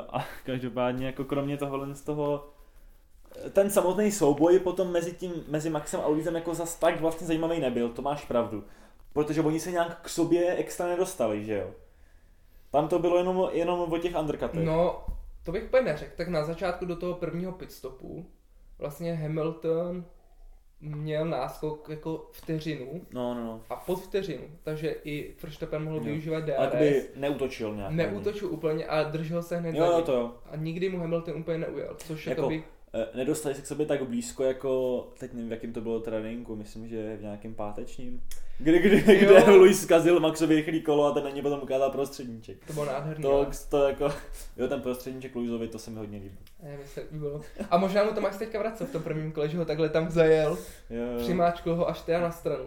a každopádně, jako kromě tohohle z toho, eh, ten samotný souboj potom mezi tím, mezi Maxem a Luisem jako zas tak vlastně zajímavý nebyl, to máš pravdu. Protože oni se nějak k sobě extra nedostali, že jo. Tam to bylo jenom, jenom o těch undercutech. No, to bych úplně neřekl. Tak na začátku do toho prvního pitstopu vlastně Hamilton měl náskok jako vteřinu no, no. no. a pod vteřinu, takže i Verstappen mohl Jo. využívat Ale DRS. by neutočil nějak. ně. Neútočil úplně, ale držel se hned Jo, za to jo. A nikdy mu Hamilton úplně neujel, což Jako- jakoby, Eh, Nedostali se k sobě tak blízko, jako teď nevím, v jakým to bylo tréninku, myslím, že v nějakém pátečním. Kdy, kdy, Jo. kde Luis zkazil Maxovi rychlý kolo a ten na něj potom ukázal prostředníček. to bylo nádherný. To, to jako, jo ten prostředníček Luisovi, to se mi hodně líbí. Ne, mi se líbilo. A možná mu to Max teďka vracel v tom prvním kole, že ho takhle tam zajel, Jo, jo. přimáčkl ho až teda na stranu.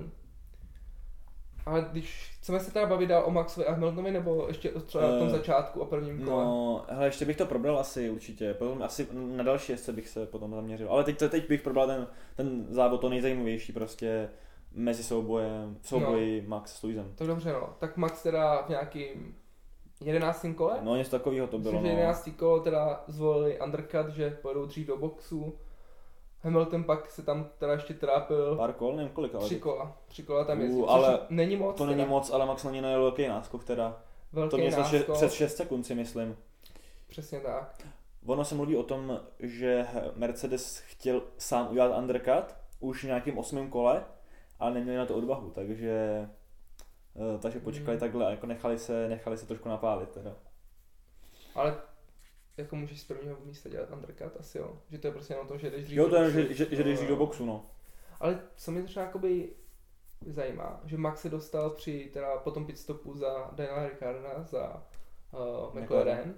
Ale když chceme se teda bavit dál o Maxovi a Hamiltonovi, nebo ještě třeba na tom Eh, začátku a prvním kole? No, hele, ještě bych to probral asi určitě, potom asi na další jezdce bych se potom zaměřil, ale teď, teď bych probral ten, ten závod, to nejzajímavější prostě, mezi soubojem, souboji no. Max s Luisem. Tak dobře no, tak Max teda v nějakým 11. kole? No něco takového to bylo. Myslím, že 11. kolo teda zvolili undercut, že pojedou dřív do boxu. Hamilton pak se tam teda ještě trápil. Pár kol, nevím kolik, ale... Tři kola. Tři kola tam jezdil, Uh, ale není moc. To teda. není moc, ale Max na ní najel velký náskok teda. Velký to mě náskok. Přes 6 sekund si myslím. Přesně tak. Ono se mluví o tom, že Mercedes chtěl sám udělat undercut už v nějakým osmém kole, ale neměli na to odvahu, takže eh, takže počkali Hmm. takhle a jako nechali se, nechali se trošku napálit teda. Ale jako můžeš z prvního místa dělat undercut, asi jo. Že to je prostě jenom to, že jdeš dřív Jo, do to je, boxu. že, že, že jdeš do boxu, no. Ale co mě třeba jakoby zajímá, že Max se dostal při teda potom pit stopu za Daniela Ricarda za uh, McLaren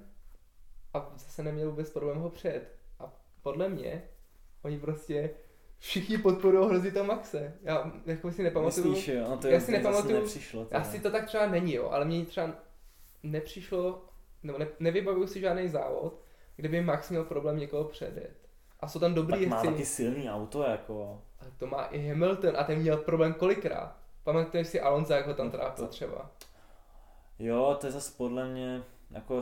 a zase neměl vůbec problém ho přejet. A podle mě oni prostě všichni podporují hrozí to Maxe. Já jako si nepamatuju. Myslíš, jo? No to Já si nepamatuju- nepřišlo. teda. Asi to tak třeba není, jo, ale mně třeba nepřišlo, nebo ne, nevybavuju si žádný závod, kde by Max měl problém někoho předjet. A jsou tam dobrý tak má jezdci. taky silný auto, jako. Ale to má i Hamilton a ten měl problém kolikrát. Pamatuješ si Alonso, jak ho tam trápil To- třeba. Jo, to je zase podle mě jako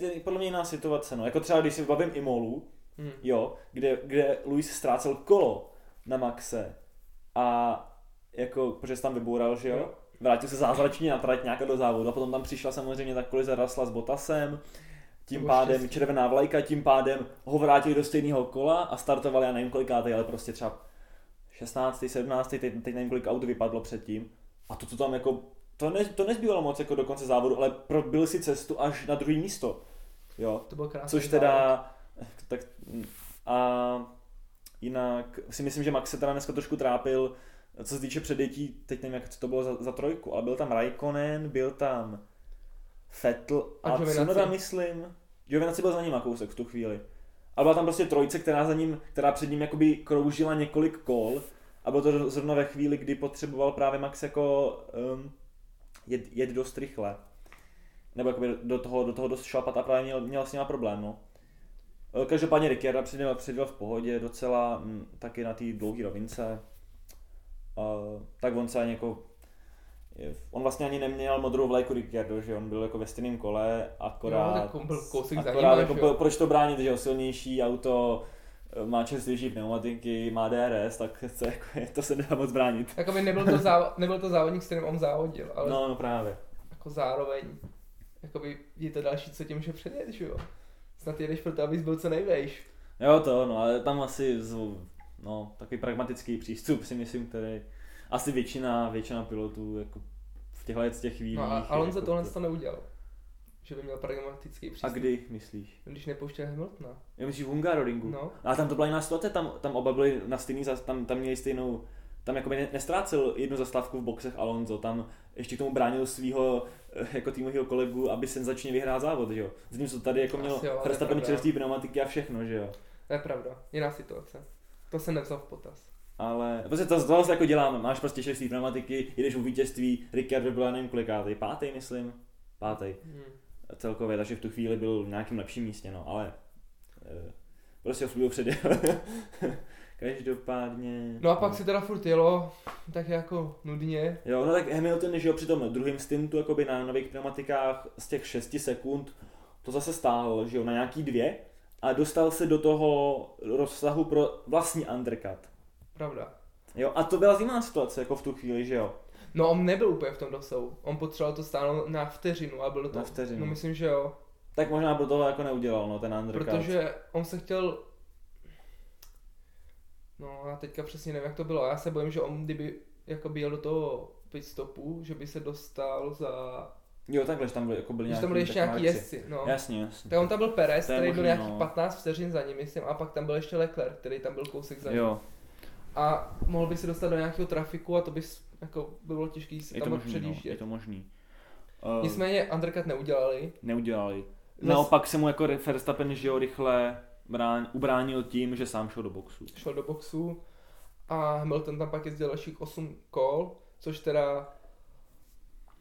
je podle mě jiná situace, no. Jako třeba když si bavím Imolu, Hm. jo, kde, kde Luis ztrácel kolo na Maxe a jako, protože se tam vyboural, že jo, vrátil se zázračně na trať nějak do závodu a potom tam přišla samozřejmě ta kolize Rasla s Botasem, tím bylo pádem štěstí. červená vlajka, tím pádem ho vrátili do stejného kola a startovali, já nevím kolikátej, ale prostě třeba 16. 17. teď, teď nevím kolik aut vypadlo předtím a to, co tam jako, to, ne, to nezbývalo moc jako do konce závodu, ale probil si cestu až na druhé místo, jo. To byl krásný Což závod. Tak a jinak si myslím, že Max se teda dneska trošku trápil, co se týče předjetí, teď nevím, jak to bylo za, za trojku, ale byl tam Raikkonen, byl tam Vettel A a, a. Tsunoda, myslím. Giovinazzi byl za ním kousek v tu chvíli. Ale byla tam prostě trojice, která za ním, která před ním jakoby kroužila několik kol a bylo to zrovna ve chvíli, kdy potřeboval právě Max jako um, jet, jet dost rychle. Nebo jakoby do toho, do toho dost šlapat a právě měl, měl s nima problém, no. Eh, Každopádně Ricciarda předjel, předjel v pohodě docela, mm, taky na té dlouhé rovince. Uh, tak on se ani jako, on vlastně ani neměl modrou vlajku Ricciardo, že on byl jako ve stejném kole, akorát, No, tak on byl kousek za akorát ním, jako, že jo? proč to bránit, že jo, silnější auto, eh, má čerstvější pneumatiky, má DRS, tak se, jako, to se nedá moc bránit. Jakoby nebyl to, závo- nebyl to závodník, s kterým on závodil, ale No, no právě. jako zároveň jakoby je to další, co tě může předjet, že jo? Snad jedeš proto, abys byl co nejvejš. Jo, to no, ale tam asi z, no, takový pragmatický přístup si myslím, který asi většina, většina pilotů jako v těchto těch chvílích. No a Alonso jako, tohle to neudělal. Že by měl pragmatický A přístup. kdy myslíš? Když nepouštěl Hamiltona. Já myslíš v Hungaroringu? No. A tam to byla jiná situace, tam, tam oba byli na stejný, tam, tam měli stejnou, tam jakoby ne- nestrácel jednu zastávku v boxech Alonso, tam ještě k tomu bránil svého jako týmového kolegu, aby senzačně vyhrál závod, že jo. Zatímco tady jako měl Verstappen čerstvý pneumatiky a všechno, že jo. To je pravda. Jiná situace. To se nevzal v potaz. Ale prostě to, to se jako dělám, máš prostě čerstvý pneumatiky, jedeš u vítězství, Ricciardo byl, já nevím kolikátej, pátý myslím, pátý Hmm. celkově, takže v tu chvíli byl v nějakém lepším místě, no, ale eh, prostě ho předěl. Každopádně... No a pak se teda furt jelo, tak jako nudně. Jo, no tak Hamilton, že jo, při tom druhém stintu, jakoby na nových pneumatikách z těch 6 sekund, to zase stál, že jo, na nějaký dvě a dostal se do toho rozsahu pro vlastní undercut. Pravda. Jo, a to byla zajímavá situace, jako v tu chvíli, že jo. No on nebyl úplně v tom dosahu. On potřeboval to stáhnout na vteřinu a bylo to... Na vteřinu. No myslím, že jo. Tak možná by toho jako neudělal, no, ten undercut. Protože on se chtěl... No já teďka přesně nevím, jak to bylo. Já se bojím, že on kdyby jako jel do toho pit stopu, že by se dostal za... Jo, takhle, že tam byly, jako byly nějaký, tam byli ještě nějaký jezdci, no. Jasně, jasně. Tak on tam byl Perez, který byl možný, nějakých no. 15 vteřin za ním, myslím, a pak tam byl ještě Leclerc, který tam byl kousek za ním. Jo, A mohl by se dostat do nějakého trafiku a to by jako by bylo těžké se je to tam možný, no, předjíždět. je to možný. Uh, Nicméně undercut neudělali. neudělali. Naopak se mu jako Verstappen, že jo, rychle brán, ubránil tím, že sám šel do boxu. šel do boxu a Hamilton tam pak jezdil dalších 8 kol, což teda,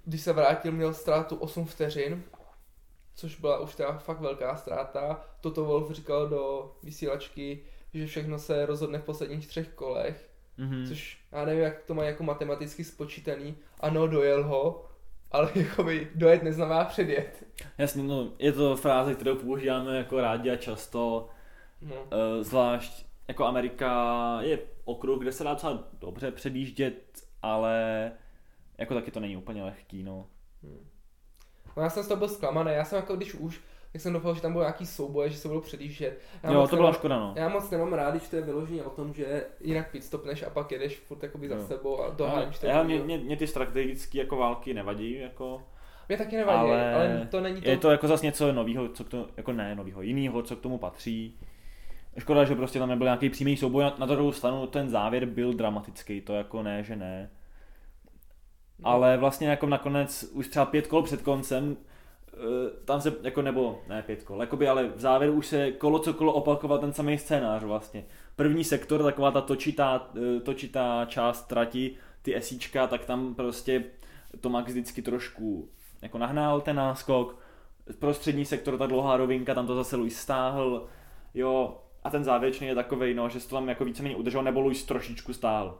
když se vrátil, měl ztrátu 8 vteřin, což byla už teda fakt velká ztráta. Toto Wolf říkal do vysílačky, že všechno se rozhodne v posledních třech kolech Mhm. což já nevím, jak to mají jako matematicky spočítaný. Ano, dojel ho, ale jakoby dojet neznamená předjet. Jasně, no, je to fráze, kterou používáme jako rádi a často, No. uh, zvlášť jako Amerika je okruh, kde se dá docela dobře předjíždět, ale jako taky to není úplně lehký, no. no já jsem z toho byl zklamaný, já jsem jako když už, tak jsem doufal, že tam byl nějaký souboje, že se budou předjíždět. Já jo, to byla nemám- škoda, no. Já moc nemám rád, když to je vyloženě o tom, že jinak pitstopneš a pak jedeš furt jakoby za Jo. sebou a doháníš ten já, mě, mě, mě, ty strategické jako války nevadí, jako, Mě taky nevadí, ale, ale, ale to není to... je to jako zase něco nového, co k tomu, jako ne nového, jiného, co k tomu patří. Škoda, že prostě tam nebyl nějaký přímý souboj, na, na druhou stranu ten závěr byl dramatický, to jako ne, že ne. No. Ale vlastně jako nakonec už třeba pět kol před koncem, eh, tam se jako nebo, ne pět kol, jakoby, ale v závěru už se kolo co kolo opakoval ten samý scénář vlastně. První sektor, taková ta točitá, eh, točitá část trati, ty esíčka, tak tam prostě to Max vždycky trošku jako nahnál ten náskok. Prostřední sektor, ta dlouhá rovinka, tam to zase Luis stáhl, jo, a ten závěrečný je takovej, no, že se to tam jako víceméně udržel, nebo Luis trošičku stál.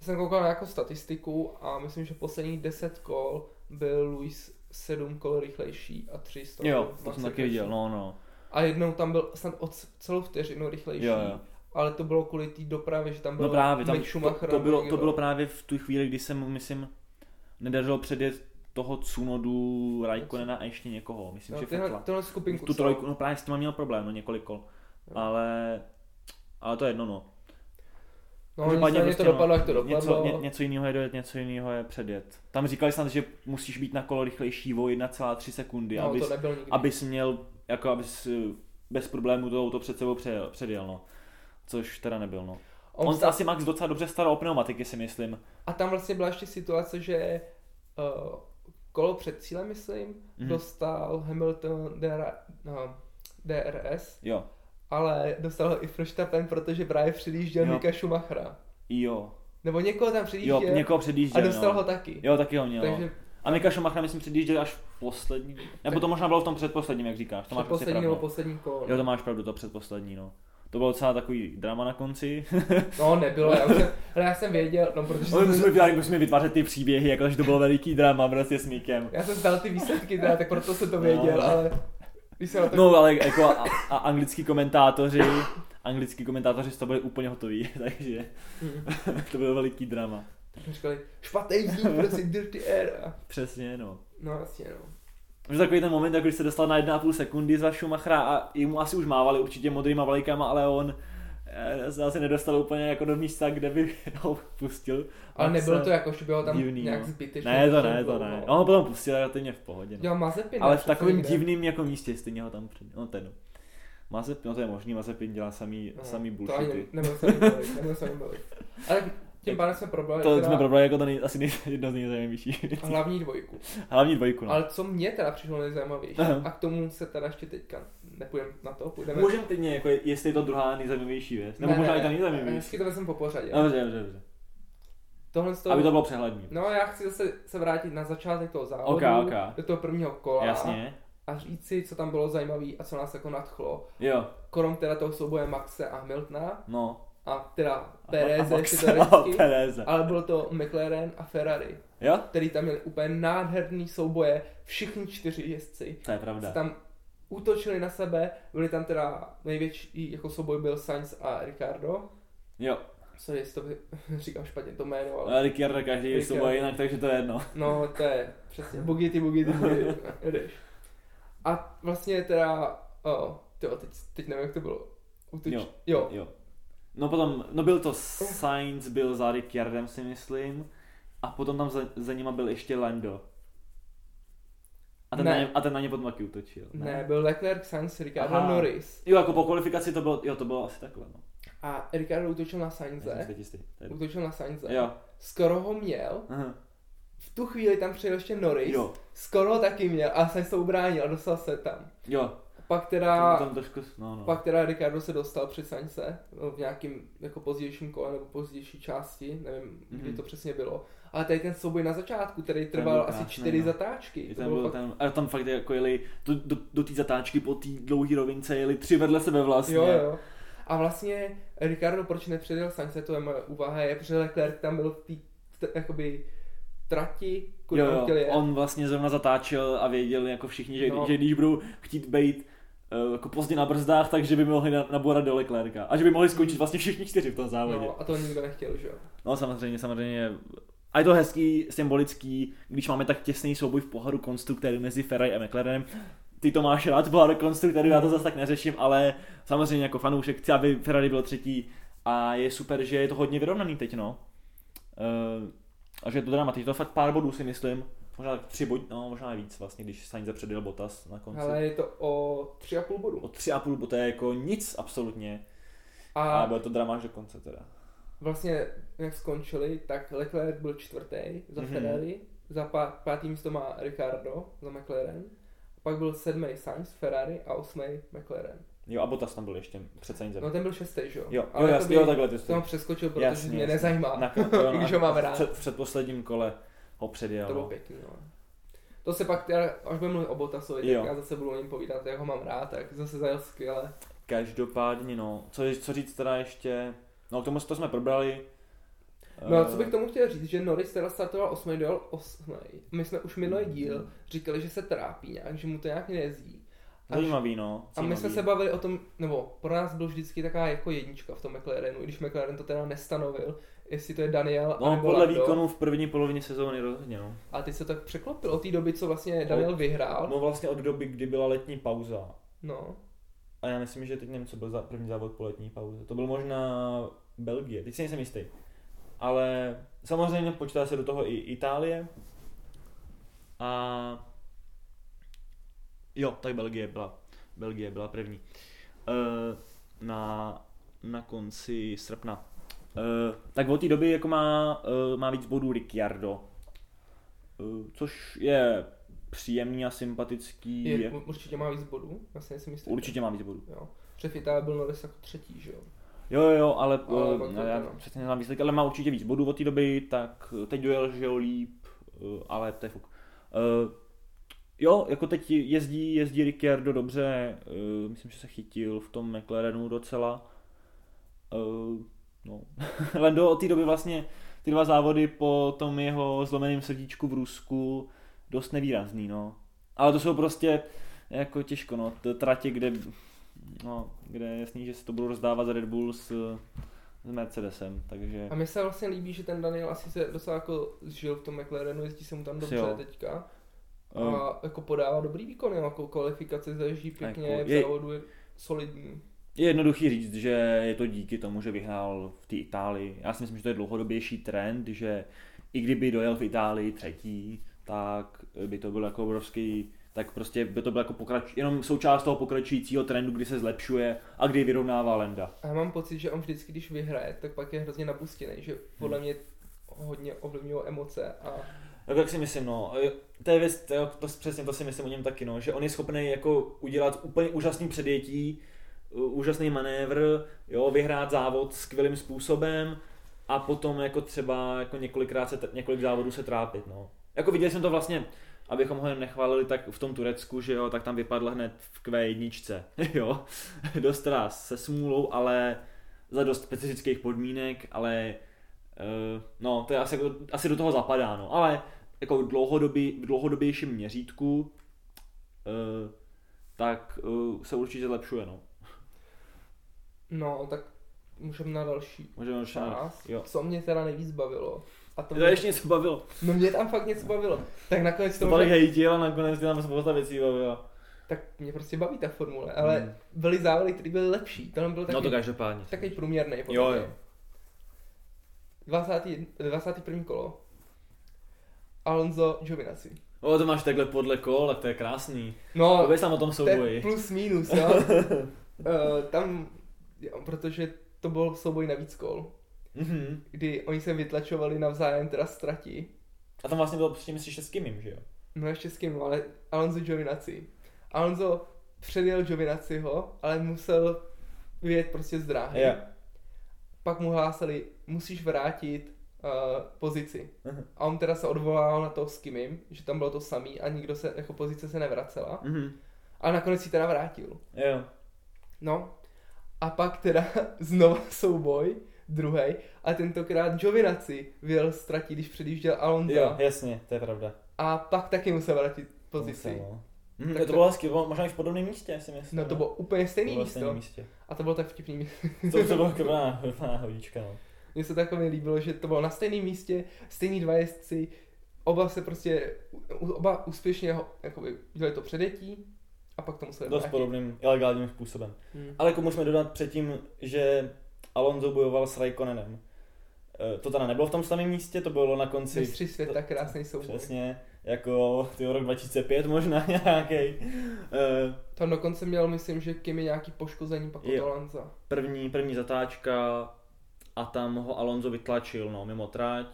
Já jsem koukal na jako statistiku a myslím, že posledních 10 kol byl Luis 7 kol rychlejší a 3 z toho Jo, byl to jsem taky viděl, no, no. A jednou tam byl snad o celou vteřinu rychlejší. Jo, jo. Ale to bylo kvůli té dopravě, že tam byl No právě, tam to, to, bylo, to bylo právě v tu chvíli, kdy jsem, myslím, nedařilo předjet toho Tsunodu, Raikonena a ještě někoho, myslím, no, že tyhle, tohle skupinku Tu trojku, no právě s tím měl problém, no několik kol. Ale, ale to je jedno, no. No, Každopádně nicméně to dopadlo, jak to dopadlo. Něco, ně, něco jiného je dojet, něco jiného je předjet. Tam říkali snad, že musíš být na kolo rychlejší o 1,3 sekundy, no, abys, abys měl, jako abys eh, bez problémů to auto před sebou předjel, předjel no. Což teda nebyl, no. On On, sta- asi Max docela dobře staral o pneumatiky, si myslím. A tam vlastně byla ještě situace, že uh, kolo před cílem, myslím, Mhm. dostal Hamilton DR, no, DRS, Jo, ale dostal ho i Verstappen, protože právě předjížděl Jo. Mika Schumachera. jo. Nebo někoho tam Jo, předjížděl někoho a předjížděl, dostal no. ho taky. Jo, taky ho měl. Takže Takže... A Mika Schumacher, myslím, předjížděl až v poslední. Nebo to možná bylo v tom předposledním, jak říkáš. To máš prostě poslední nebo poslední kolo. Jo, to máš pravdu, to předposlední, no. To bylo docela takový drama na konci. No nebylo, já, už jsem, ale já jsem věděl, no protože Ale jsem, musíme, vytvářet, musíme vytvářet ty příběhy, jakože to bylo veliký drama prostě s Mikem. já jsem znal ty výsledky teda, tak proto jsem to věděl, No. ale to No, ale jako a, a anglický komentátoři, anglický komentátoři z toho byli úplně hotoví, takže to bylo veliký drama. říkali, špatný díl, prostě dirty air. Přesně, no. No jasně, no. Už takový ten moment, jak když se dostal na 1,5 sekundy za Schumachera a jemu asi už mávali určitě modrýma valejkama, ale on se asi nedostal úplně jako do místa, kde by ho pustil. Ale nebylo to jako, že by ho tam divný, nějak no. zbytečně Ne, to ne, to ne. On ho potom pustil relativně v pohodě. No. Dělal Mazepin. Ale v takovém někde. divným jako místě stejně ho tam před... No ten. Mazepin, no to je možný, Mazepin dělá samý, No, samý To ani nebyl bavit, bavit. Ale tím pádem jsme probrali To teda jsme probrali jako to nej, asi nej, jedno z nejzajímavějších věcí. hlavní dvojku. Hlavní dvojku, no. Ale co mě teda přišlo nejzajímavější, Aha. a k tomu se teda ještě teďka nepůjdeme na to, půjdeme. Můžeme teď jako, jestli je to druhá nejzajímavější věc. Nebo Ne, možná ne, i ta ne, nejzajímavější. Hezky to vezmu po pořadě. Dobře, dobře, dobře. Tohle z toho... Aby to bylo přehledný. No já chci zase se vrátit na začátek toho závodu, Ok, ok. do toho prvního kola Jasně. a říct si, co tam bylo zajímavé a co nás jako nadchlo. Jo, Krom teda toho souboje Maxe a Miltona no. a teda Pereze a ale bylo to McLaren a Ferrari, Jo? který tam měli úplně nádherný souboje, všichni čtyři jezdci To je pravda. tam útočili na sebe, byli tam teda největší jako souboj byl Sainz a Ricardo, Jo. co jestli to by, říkám špatně to jméno, ale Ricciardo každý je sobou jinak, takže to je jedno. No, to je přesně. Bugity, bugity, bugity. Jdeš. A vlastně teda, oh, tyjo, teď, teď nevím, jak to bylo. Utoč... Jo. jo. Jo. No potom, no byl to Sainz, byl za Ricciardem si myslím. A potom tam za, za nima byl ještě Lando. A ten, Ne. na ně, a ten na ně potom taky útočil. Ne, byl Leclerc, Sainz, Ricardo, Aha. Norris. Jo, jako po kvalifikaci to bylo, jo, to bylo asi takhle, no. A Ricardo útočil na Sainze. Útočil na Sainze. Jo. Skoro ho měl. Aha. V tu chvíli tam přijel ještě Norris. Jo. Skoro ho taky měl a Sainz to ubránil a dostal se tam. Jo. Pak teda, tam trošku, no, no. pak teda Ricardo se dostal před Sainze no, v nějakým jako pozdějším kole nebo pozdější části, nevím, kdy Mhm. to přesně bylo. Ale tady ten souboj na začátku, který trval asi krásný, čtyři no. zatáčky. To ten bylo byl fakt... ten, a tam fakt jako jeli do, do, do té zatáčky po té dlouhé rovince jeli tři vedle sebe vlastně. Jo, jo. A vlastně Ricardo proč nepředjel Sainze, to je moje úvaha, je, protože Leclerc tam byl v té jakoby trati, kudy Jo, on chtěl jo, jet. on vlastně zrovna zatáčel a věděl jako všichni, že, No. že když budou chtít být uh, jako pozdě na brzdách, takže by mohli na- nabourat do Leclerca. A že by mohli skončit vlastně všichni čtyři v tom závodě. no, a to nikdo nechtěl, že jo. No samozřejmě, samozřejmě. A je to hezký, symbolický, když máme tak těsný souboj v pohodu konstruktérů mezi Ferrari a McLarenem. Ty to máš rád, pohár konstruktérů, já to zase tak neřeším, ale samozřejmě jako fanoušek chci, aby Ferrari byl třetí a je super, že je to hodně vyrovnaný teď, no. Uh, a že je to dramatické, to je fakt pár bodů si myslím, možná tak tři bod, no možná víc vlastně, když Sainz předjel Bottas na konci. Ale je to o tři a půl bodu. O tři a půl, bo to je jako nic absolutně. A, A bude to drama až do konce teda. vlastně, jak skončili, tak Leclerc byl čtvrtý za Mhm. Ferrari, za pá- pátý místo má Ricardo za McLaren, pak byl sedmý Sainz Ferrari a osmý McLaren. Jo a Bottas tam byl ještě před Sainzem. No ten byl šestý, že jo? Jo, jo, Ale jasně, jakoby jo, takhle ty jsi To přeskočil, protože Jasně, mě jasně. nezajímá. Na, jo, když ho mám rád. Před, před posledním kole ho předjel. To bylo no. pěkný, no. To se pak, teda, až budeme mluvit o Bottasovi, Jo. tak já zase budu o něm povídat, jak ho mám rád, tak zase zajel skvěle. Každopádně, no, co, co říct teda ještě, no k tomu to jsme probrali. No a Eh, co bych tomu chtěl říct, že Norris teda startoval 8. dojel 8. My jsme už minulý díl říkali, že se trápí nějak, že mu to nějak nejezdí. A, Zajímavý, no. a my jsme zajímavý. se bavili o tom, nebo pro nás byl vždycky taková jako jednička v tom McLarenu, i když McLaren to teda nestanovil, jestli to je Daniel No, podle Lando. výkonu v první polovině sezóny rozhodně, no. A ty se tak překlopil od té doby, co vlastně Daniel vyhrál. No vlastně od doby, kdy byla letní pauza. No. A já myslím, že teď nevím, co byl za první závod po letní pauze. To byl možná Belgie, teď si nejsem jistý. Ale samozřejmě počítá se do toho i Itálie. A jo, tak Belgie byla, Belgie byla první. E, na, na konci srpna. E, tak od té doby jako má, e, má víc bodů Ricciardo. E, což je příjemný a sympatický. Je, Je, určitě má víc bodů, já si jistý. určitě má víc bodů. Jo. Itálii byl Norris jako třetí, že jo. Jo, jo, ale, Ale ale no, to já no. přesně neznám výsledek, ale má určitě víc bodů od té doby, tak teď dojel, že jo, líp, eh, ale to je fuk. Uh, jo, jako teď jezdí, jezdí Ricciardo dobře, uh, myslím, že se chytil v tom McLarenu docela. Uh, no. Lando od té doby vlastně ty dva závody po tom jeho zlomeném srdíčku v Rusku dost nevýrazný, no. Ale to jsou prostě jako těžko, no, tratě, kde No, kde je jasný, že se to budou rozdávat za Red Bull s, s Mercedesem, takže A mně se vlastně líbí, že ten Daniel asi se docela jako zžil v tom McLarenu, jezdí se mu tam dobře Jo. teďka. A jako podává dobrý výkon, jako kvalifikace zaježdí pěkně, Jako v je- závodu je solidní. je jednoduchý říct, že je to díky tomu, že vyhrál v té Itálii. Já si myslím, že to je dlouhodobější trend, že i kdyby dojel v Itálii třetí, tak by to byl jako obrovský tak prostě by to bylo jako pokrač, jenom součást toho pokračujícího trendu, kdy se zlepšuje a kdy vyrovnává Lenda. A já mám pocit, že on vždycky, když vyhraje, tak pak je hrozně napustěný, že podle Hmm. mě hodně ovlivňují emoce a Tak jak si myslím, no, jo, to je věc, to, to, přesně to si myslím o něm taky, no, že on je schopný jako udělat úplně úžasný předjetí, úžasný manévr, jo, vyhrát závod skvělým způsobem a potom jako třeba jako několikrát se, několik závodů se trápit, no. Jako viděli jsme to vlastně, abychom ho nechválili, tak v tom Turecku, že jo, tak tam vypadl hned v Q1, jo, dost se smůlou, ale za dost specifických podmínek, ale uh, no, to je asi, jako- asi do toho zapadá, no, ale jako v, dlouhodobý, v dlouhodobějším měřítku uh, tak uh, se určitě zlepšuje, no. no, tak můžeme na další Můžeme už část, jo. co mě teda nejvíc bavilo. A to, To ještě něco bavilo. no mě tam fakt něco bavilo. Tak nakonec To to, tolik možná, hejtil a nakonec nám spousta věcí bavilo. tak mě prostě baví ta formule, ale Hmm. byly závody, které byly lepší. Tohle byl No taky, to každopádně. takový průměrný. Jo, jo. 20. 21. kolo. Alonso Giovinazzi. O, to máš takhle podle kol, tak to je krásný. No, Pověz tam o tom to souboji. plus minus, jo. uh, tam, jo, protože to byl souboj na víc kol, Mhm. kdy oni se vytlačovali navzájem teda ztratí. A tam vlastně bylo předtím si šestkým, že jo? No ještě s kým, no, ale Alonso Giovinazzi. Alonso předjel Giovinazziho, ale musel vyjet prostě z dráhy. Jo. Pak mu hlásili, musíš vrátit uh, pozici. Mhm. A on teda se odvolával na to s Kimim, že tam bylo to samý a nikdo se, jako pozice se nevracela. Mhm. Ale nakonec si teda vrátil. Jo. No. A pak teda znova souboj, druhý, a tentokrát Giovinazzi vyjel ztratit, když předjížděl Alonso. Jo, jasně, to je pravda. A pak taky musel vrátit pozici. Musel, no. Hm, Tak to, to- bylo hezky, bylo možná i v podobném místě, si myslím. No to ne? bylo úplně stejný bylo místo. stejné místě. A to bylo tak vtipný. To, to bylo krvná hodička, no. Mně se takové líbilo, že to bylo na stejném místě, stejný dva jezdci, oba se prostě, oba úspěšně jakoby, dělali to předjetí a pak to museli Dost vrátit. podobným, ilegálním způsobem. Hmm. Ale jako musíme dodat předtím, že Alonso bojoval s Raikkonenem. Eh, To teda nebylo v tom samém místě, to bylo na konci. Mistři světa, krásný souboj. Přesně, jako ty rok 2005 možná nějaký. Tam dokonce měl, myslím, že Kimi nějaký poškození, pak to Lanza. První, první zatáčka a tam ho Alonso vytlačil, no, mimo tráť.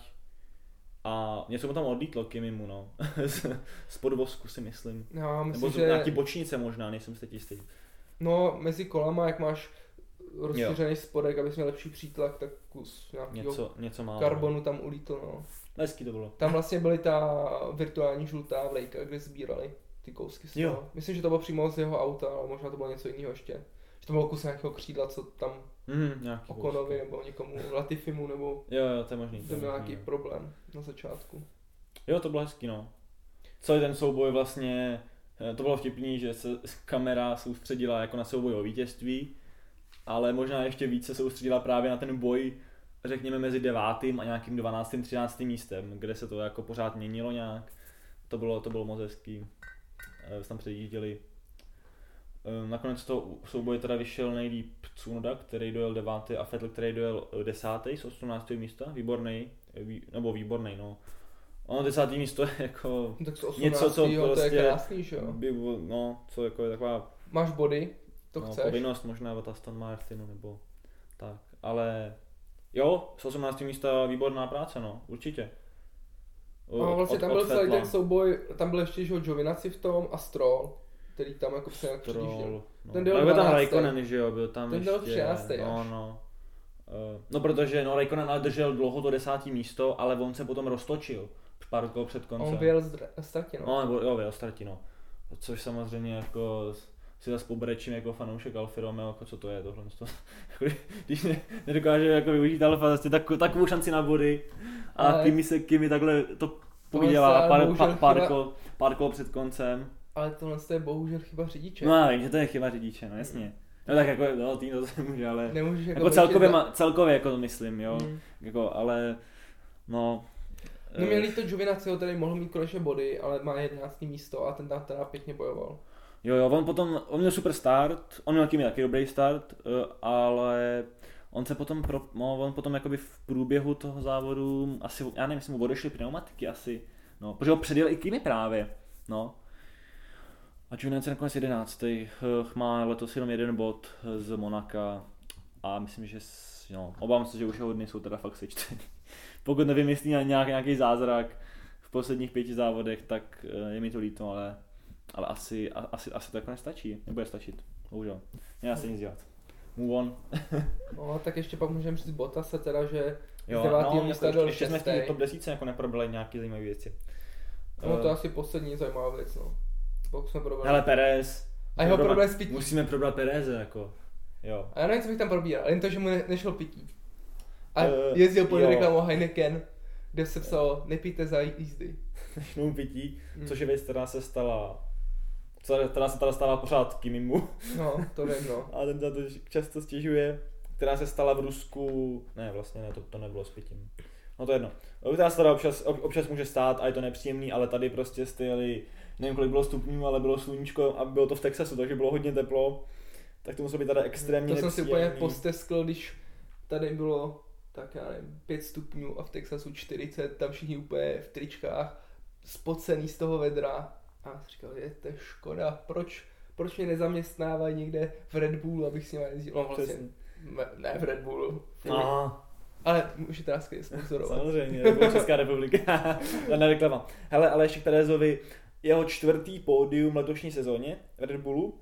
A něco mu tam odlítlo Kimimu, no. z, podvozku si myslím. Já myslím, Nebo z že nějaký bočnice možná, nejsem si teď jistý. no, mezi kolama, jak máš rozšířený spodek, abys měl lepší přítlak, tak kus nějakého Něco, něco málo. karbonu tam ulítl, no. Hezký to bylo. Tam vlastně byly ta virtuální žlutá vlejka, kde sbírali ty kousky z Jo. toho. Myslím, že to bylo přímo z jeho auta, ale možná to bylo něco jiného ještě. Že to bylo kus nějakého křídla, co tam Mm, Okonovi nebo někomu Latifimu, nebo Jo, jo, to je možný. to byl nějaký no. problém na začátku. Jo, to bylo hezký, no. Celý ten souboj vlastně, eh, to bylo vtipný, že se kamera soustředila jako na souboj o vítězství, ale možná ještě více soustředila právě na ten boj, řekněme, mezi devátým a nějakým 12. 13. místem, kde se to jako pořád měnilo nějak. To bylo, to bylo moc hezký. Eh, Tam předjížděli. Eh, Nakonec toho souboje teda vyšel nejlíp Tsunoda, který dojel devátý a Vettel, který dojel eh, desátý z 18. místa. Výborný, vý, nebo výborný, no. Ono desátý místo je jako No, tak z 18. Něco, co to je prostě- krásný, že jo. by, no, co jako je taková Máš body, to no, chceš. povinnost možná od Aston Martinu nebo tak, ale jo, z 18. místa výborná práce, no, určitě. O- A vlastně od- tam byl celý ten souboj, tam byl ještě že Giovinazzi v tom a Stroll, který tam jako se nějak předjížděl. No. Ten byl Ale byl tam 12. Raikkonen, že jo, byl tam Ten byl ještě, 13. no, až. no. Eh, No protože no, Raikkonen ale držel dlouho to desátý místo, ale on se potom roztočil pár kol před koncem. On vyjel z ztratě, no. No, nebo jo, vyjel ztratí, no. Což samozřejmě jako si zase pobrečím jako fanoušek Alfa Romeo, jako co to je tohle. To, jako, když ne, nedokáže jako využít Alfa zase tak, takovou šanci na body a Ale- Kimi se Kimi takhle to podělá ale pár, pár, pár, kol, pár kol před koncem. Ale tohle je bohužel chyba řidiče. No já vím, že to je chyba řidiče, no jasně. No tak jako, no tým to se může, ale Nemůžeš jako, jako celkově, ma, celkově jako to myslím, jo. Mm. Jako, ale no. No eh, mě líto Giovinazziho tady mohl mít konečně body, ale má 11. místo a ten tam teda pěkně bojoval. Jo, jo, on potom, on měl super start, on měl taky taky dobrý start, eh, ale on se potom, pro, no, on potom jakoby v průběhu toho závodu, asi, já nevím, jestli mu odešly pneumatiky asi, no, protože ho předjel i Kimi právě, no. A Giovinazzi nakonec 11. eh, má letos jenom jeden bod eh, z Monaka a myslím, že, no, obávám se, že už jeho dny jsou teda fakt sečtený. Pokud nevím, jestli nějak, nějaký zázrak v posledních pěti závodech, tak je mi to líto, ale ale asi, a, asi, asi to jako nestačí, nebude stačit, bohužel. Nedá se nic dělat. Move on. No tak ještě pak můžeme říct Bottase teda, že Jo, Z devátého no, místa jako, dal ještě, ještě jsme v top 10 jako neprobrali nějaké zajímavé věci. no, to je Eh, asi poslední zajímavá věc, no. Pak jsme probrali. Hele, Perez. A jeho problém s pití. Musíme probrat Pereze, jako. Jo. A já nevím, co bych tam probíral, jen to, že mu ne, nešlo pití. A Eh, jezdil pod reklamou Heineken, kde se psalo, nepijte za jízdy. Začnou pití, Hmm. což je věc, která se stala která se teda stala pořád Kimimu No, to vím, no. a ten to často stěžuje, která se stala v Rusku, ne vlastně ne, to, to nebylo s pitím. No to je jedno. Která se teda občas, ob- občas může stát a je to nepříjemný, ale tady prostě jste jeli, nevím kolik bylo stupňů, ale bylo sluníčko a bylo to v Texasu, takže bylo hodně teplo. Tak to muselo být teda extrémně To jsem si nepříjemný. úplně posteskl, když tady bylo tak já nevím, 5 stupňů a v Texasu 40, tam všichni úplně v tričkách, spocený z toho vedra. A já jsem říkal, je to je škoda, proč, proč mě nezaměstnávají někde v Red Bullu, abych s nimi jezdil. No vlastně, ne v Red Bullu, Aha, ale můžete nás klidně sponzorovat. samozřejmě, Česká republika. Žádná reklama. Hele, ale ještě k Terezovi, jeho čtvrtý pódium letošní sezóně v Red Bullu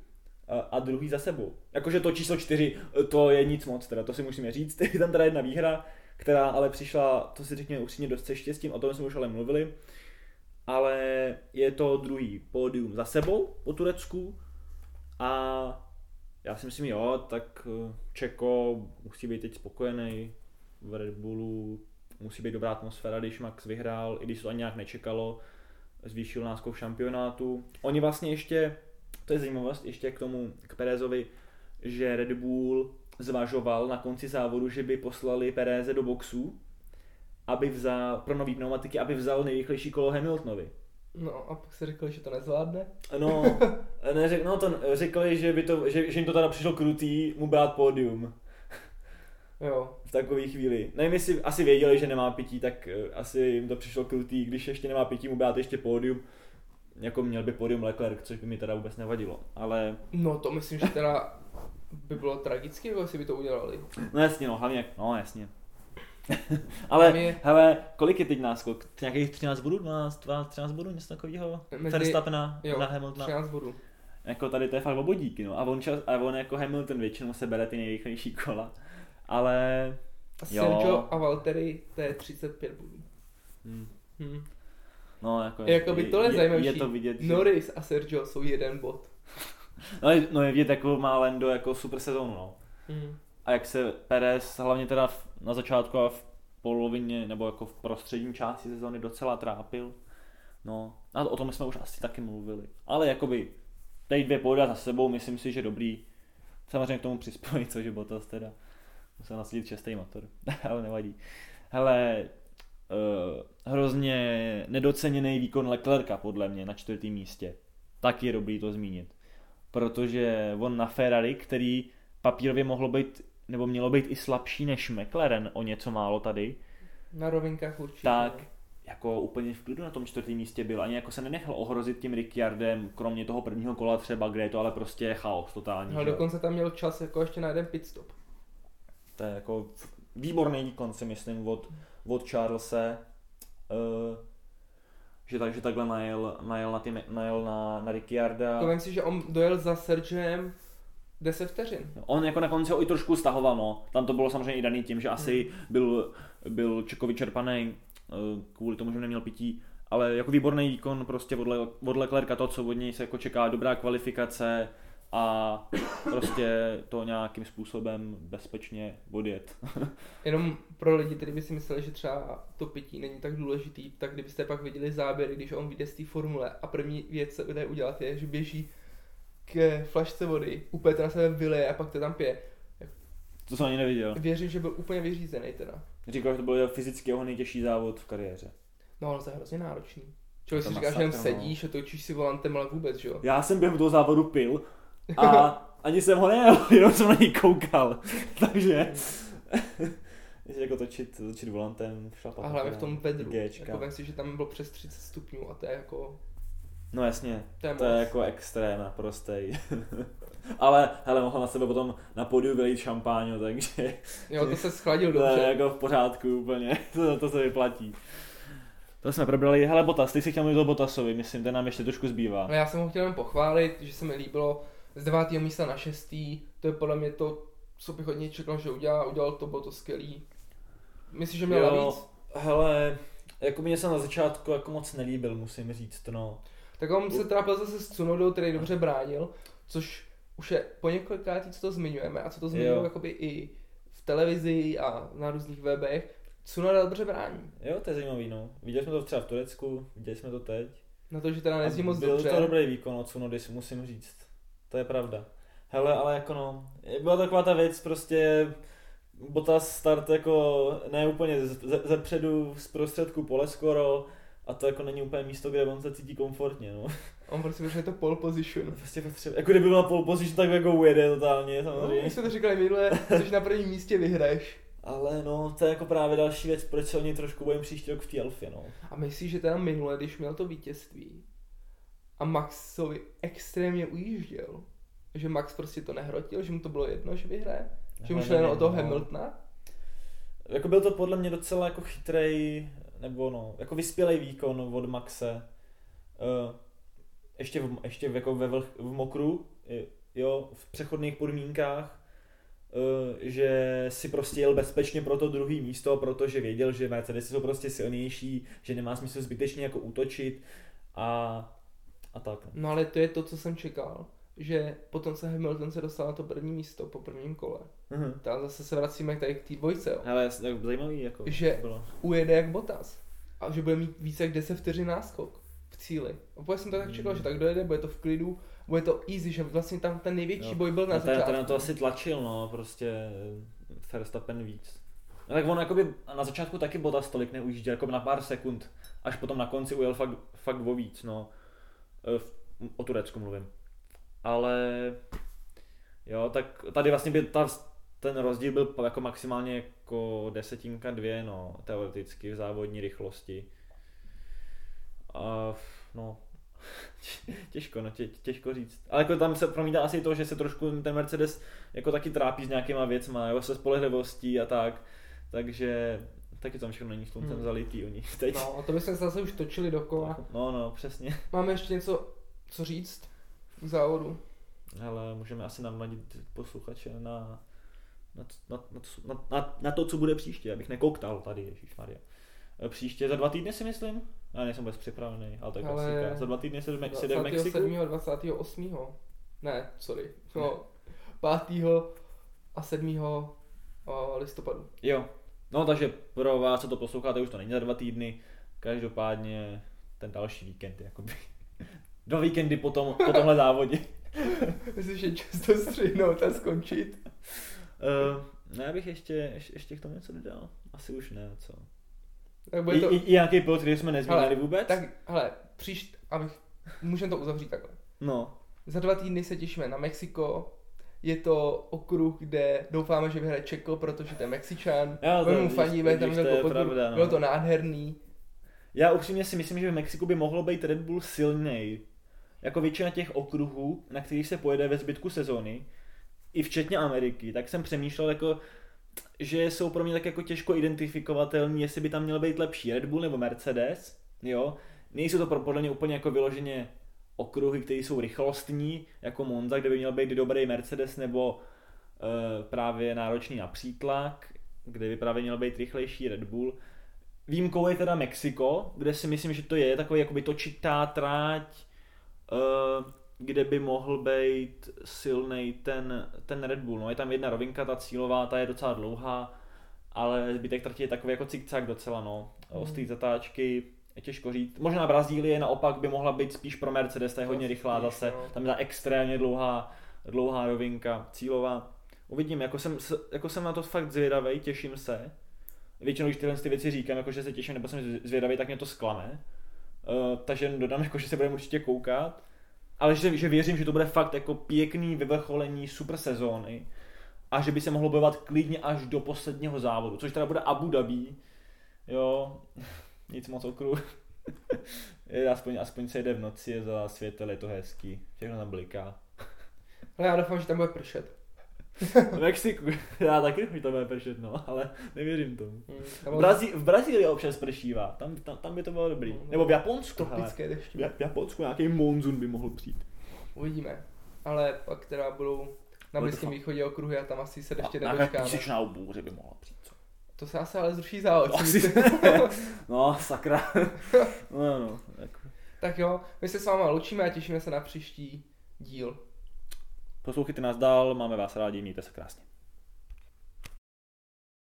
a, a druhý za sebou. Jakože to číslo čtyři, to je nic moc, teda to si musíme říct. Je tam teda jedna výhra, která ale přišla, to si řekněme upřímně dost se štěstím, o tom jsme už ale mluvili, ale je to druhý pódium za sebou po Turecku a já si myslím, jo, tak eh, Čeko musí být teď spokojený v Red Bullu, musí být dobrá atmosféra, když Max vyhrál, i když to ani nějak nečekalo, zvýšil v šampionátu. Oni vlastně ještě, to je zajímavost, ještě k tomu, k Perezovi, že Red Bull zvažoval na konci závodu, že by poslali Pereze do boxu, aby vzal, pro nový pneumatiky, aby vzal nejrychlejší kolo Hamiltonovi. No a pak si řekli, že to nezvládne. No, neřek, no to řekli, že, by to, že, že jim to teda přišlo krutý mu brát pódium Jo. v takové chvíli. Nevím, jestli asi věděli, že nemá pití, tak eh, asi jim to přišlo krutý, když ještě nemá pití, mu brát ještě pódium. Jako měl by pódium Leclerc, což by mi teda vůbec nevadilo. Ale, No to myslím, že teda by bylo tragické, jako jestli by to udělali. no jasně, no, hlavně, no jasně. Ale, je- hele, kolik je teď náskok? Nějakých 13 bodů, 12, 12 13 bodů, něco takového? Mezi- Verstappena Jo, na Hamiltona. 13 bodů. Jako tady to je fakt o bodíky, no. A on, čas, a on jako Hamilton většinou se bere ty nejrychlejší kola. Ale, A Jo. Sergio a Valtteri, to je 35 bodů. hm, Hm. no jako, Jako by tohle je, zajímavější. je to vidět, že... Norris a Sergio jsou jeden bod. No, je- no je vidět, jako má Lando jako super sezónu, no. Hm. A jak se Perez hlavně teda na začátku a v polovině, nebo jako v prostřední části sezóny docela trápil. No, a o tom jsme už asi taky mluvili. Ale jakoby, tady dvě pódia za sebou, myslím si, že dobrý. Samozřejmě k tomu přispějí, což je Bottas teda. Musel nasadit šestý motor, ale nevadí. Hele, uh, hrozně nedoceněný výkon Leclerca podle mě na čtvrtém místě. Tak je dobrý to zmínit. Protože on na Ferrari, který papírově mohlo být, nebo mělo být i slabší než McLaren o něco málo tady, Na rovinkách určitě. tak jako úplně v klidu na tom čtvrtém místě byl. Ani jako se nenechal ohrozit tím Ricciardem, kromě toho prvního kola třeba, kde je to ale prostě chaos totální. Ale že? dokonce tam měl čas jako ještě na jeden pit stop. To je jako výborný výkon si myslím od, od Charlese. Uh, že takže takhle najel, najel, na, ty, najel na, na Ricciarda. To vím si, že on dojel za Sergiem 10 vteřin. On jako na konci ho i trošku stahoval, no. Tam to bylo samozřejmě i daný tím, že asi byl, byl Čeko vyčerpaný eh, kvůli tomu, že neměl pití, ale jako výborný výkon prostě od, Le- od Leclerca to, co od něj se jako čeká, dobrá kvalifikace a prostě to nějakým způsobem bezpečně odjet. Jenom pro lidi, kteří by si mysleli, že třeba to pití není tak důležitý, tak kdybyste pak viděli záběry, když on vyjde z té formule a první věc, co jde udělat, je, že běží k flašce vody, úplně to na sebe vyleje a pak to tam pije. To jsem ani neviděl. Věřím, že byl úplně vyřízený teda. Říkal, že to byl jeho fyzicky jeho nejtěžší závod v kariéře. No ale to je hrozně náročný. Člověk si říká, že jen no. sedíš a točíš si volantem, ale vůbec, že jo. Já jsem během toho závodu pil a ani jsem ho nejel, jenom jsem na něj koukal. Takže Jestli jako točit, točit volantem, šlapat. A hlavně v teda tom vedru. Gčka. Jako vem si, že tam bylo přes 30 stupňů a to je jako... No jasně, To je to je jako extrém naprostej. Ale hele, mohl na sebe potom na podiu vylít šampáňo, takže Jo, to se schladil to je dobře. jako v pořádku úplně, to, to se vyplatí. To jsme probrali, hele Botas, ty jsi chtěl mluvit o Botasovi, myslím, ten nám ještě trošku zbývá. No já jsem ho chtěl jen pochválit, že se mi líbilo z devátého místa na šestý, to je podle mě to, co bych od něj čekal, že udělá, udělal to, bylo to skvělý. Myslíš, že měl Jo. navíc? Hele, jako mě se na začátku jako moc nelíbil, musím říct, no. Tak on se trápil zase s Cunodou, který dobře bránil, což už je po několikátý, co to zmiňujeme a co to zmiňují Jo. jakoby i v televizi a na různých webech. Cunoda dobře brání. Jo, to je zajímavý, no. Viděli jsme to třeba v Turecku, viděli jsme to teď. Na to, že teda nejezdí A moc byl dobře. to dobrý výkon od Tsunody, si musím říct. To je pravda. Hele, ale jako no, byla taková ta věc prostě, Bottas start jako ne úplně ze, ze, ze předu, z prostředku pole skoro, a to jako není úplně místo, kde on se cítí komfortně, no. On prostě potřebuje to pole position. Prostě potřebuje, jako kdyby byl na pole position, tak jako ujede totálně, No, samozřejmě. my jsme to říkali minule, jsi na prvním místě vyhraješ. Ale no, to je jako právě další věc, proč se o něj trošku bojím příští rok v té Alfě, no. A myslíš, že teda minule, když měl to vítězství a Maxovi extrémně ujížděl, že Max prostě to nehrotil, že mu to bylo jedno, že vyhraje? Že mu šlo jen o toho no. Hamiltona? Jako byl to podle mě docela jako chytrej, nebo no, jako vyspělej výkon od Maxe. Uh, ještě, v, ještě v, jako ve vlh, v mokru, jo, v přechodných podmínkách, uh, že si prostě jel bezpečně pro to druhý místo, protože věděl, že Mercedes jsou prostě silnější, že nemá smysl zbytečně jako útočit a, a tak. No. No ale to je to, co jsem čekal. Že potom se Hamilton se dostal na to první místo po prvním kole. Mhm. Tam zase se vracíme tady k té dvojce, jo. Hele, tak zajímavý, jako Že- bylo. Ujede jak Bottas. A že bude mít více jak 10 vteřin náskok v cíli. A úplně jsem to tak čekal, Hmm. že tak dojede, bude to v klidu, bude to easy, že vlastně tam ten největší Jo. boj byl na No, ten, začátku. ten na to asi tlačil, no, prostě eh, Verstappen víc. No tak on jakoby na začátku taky Bottas tolik neujížděl, jako na pár sekund, až potom na konci ujel fakt, fakt o víc, no. Eh, v- O Turecku mluvím. Ale jo, tak tady vlastně by ta, ten rozdíl byl jako maximálně jako desetinka dvě, no, teoreticky v závodní rychlosti. A no, těžko, no, tě, těžko říct. Ale jako tam se promítá asi to, že se trošku ten Mercedes jako taky trápí s nějakýma věcma, jo, se spolehlivostí a tak. Takže taky tam všechno není sluncem Hmm. zalitý u nich teď. No, a to bychom se zase už točili dokola. No, no, přesně. Máme ještě něco, co říct závodu? Ale můžeme asi navnadit posluchače na, na, na, na, na, na, na, to, co bude příště, abych nekouktal tady, ježišmarja. E, Příště za dva týdny si myslím? Já nejsem vůbec připravený, ale to je Ale- klasika. Za dva týdny se, se jde v Mexiku? 27. a 28. Ne, sorry. No, 5. a 7. o, listopadu. Jo. No takže pro vás, co to posloucháte, už to není za dva týdny. Každopádně ten další víkend, jakoby. Dva víkendy po, tom, po tomhle závodě. Myslím, že často střihnout a skončit. Uh, no já bych ještě, ještě, ještě k tomu něco dodal. Asi už ne, co? Tak bude I, to... i, i nějaký pilot, který jsme nezmínili Hele, vůbec? Tak, hele, příšt, abych, můžeme to uzavřít takhle. No, Za dva týdny se těšíme na Mexiko. Je to okruh, kde doufáme, že vyhraje Čeko, protože to je Mexičan. Jo, to mu fandíme, tam to podvod, pravda, no. bylo to nádherný. Já upřímně si myslím, že v Mexiku by mohlo být Red Bull silnej. Jako většina těch okruhů, na kterých se pojede ve zbytku sezóny, i včetně Ameriky, tak jsem přemýšlel jako, že jsou pro mě tak jako těžko identifikovatelní, jestli by tam měl být lepší Red Bull nebo Mercedes, jo. Nejsou to podle mě úplně jako vyloženě okruhy, které jsou rychlostní, jako Monza, kde by měl být dobrý Mercedes, nebo e, právě náročný na přítlak, kde by právě měl být rychlejší Red Bull. Výjimkou je teda Mexiko, kde si myslím, že to je takový jakoby točitá tráť, kde by mohl být silný ten, ten Red Bull. No, je tam jedna rovinka, ta cílová, ta je docela dlouhá, ale zbytek trati je takový jako cikcak docela, no. Hmm. Ostrý zatáčky, je těžko říct. Možná Brazílie naopak by mohla být spíš pro Mercedes, ta je hodně rychlá zase. no. Tam je ta extrémně dlouhá, dlouhá rovinka, cílová. Uvidím, jako jsem, jako jsem na to fakt zvědavý, těším se. Většinou, když tyhle ty věci říkám, jako že se těším nebo jsem zvědavý, tak mě to zklame. Uh, takže dodám, jako, že se budeme určitě koukat. Ale že, že věřím, že to bude fakt jako pěkný vyvrcholení super sezóny a že by se mohlo bojovat klidně až do posledního závodu, což teda bude Abu Dhabi. Jo, nic moc okruh. Je, aspoň, aspoň se jde v noci, je za světel, je to hezký, všechno tam bliká. Ale já doufám, že tam bude pršet. V Mexiku, já taky mi to bude pršet, no, ale nevěřím tomu. Hmm, V, Brazí, v Brazílii občas pršívá, tam, tam, tam by to bylo dobrý. No, Nebo v Japonsku, hele. tropické deště. V Ja- v Japonsku nějaký monzun by mohl přijít. Uvidíme. Ale pak teda budou na Blízkém východě okruhy a tam asi se ještě Nějaká nedočkáme. písečná bouře by mohla přijít, co? To se asi ale zruší. To si asi-. No, sakra. no, no, tak. tak jo, my se s váma loučíme a těšíme se na příští díl. Poslouchejte nás dál, máme vás rádi, mějte se krásně.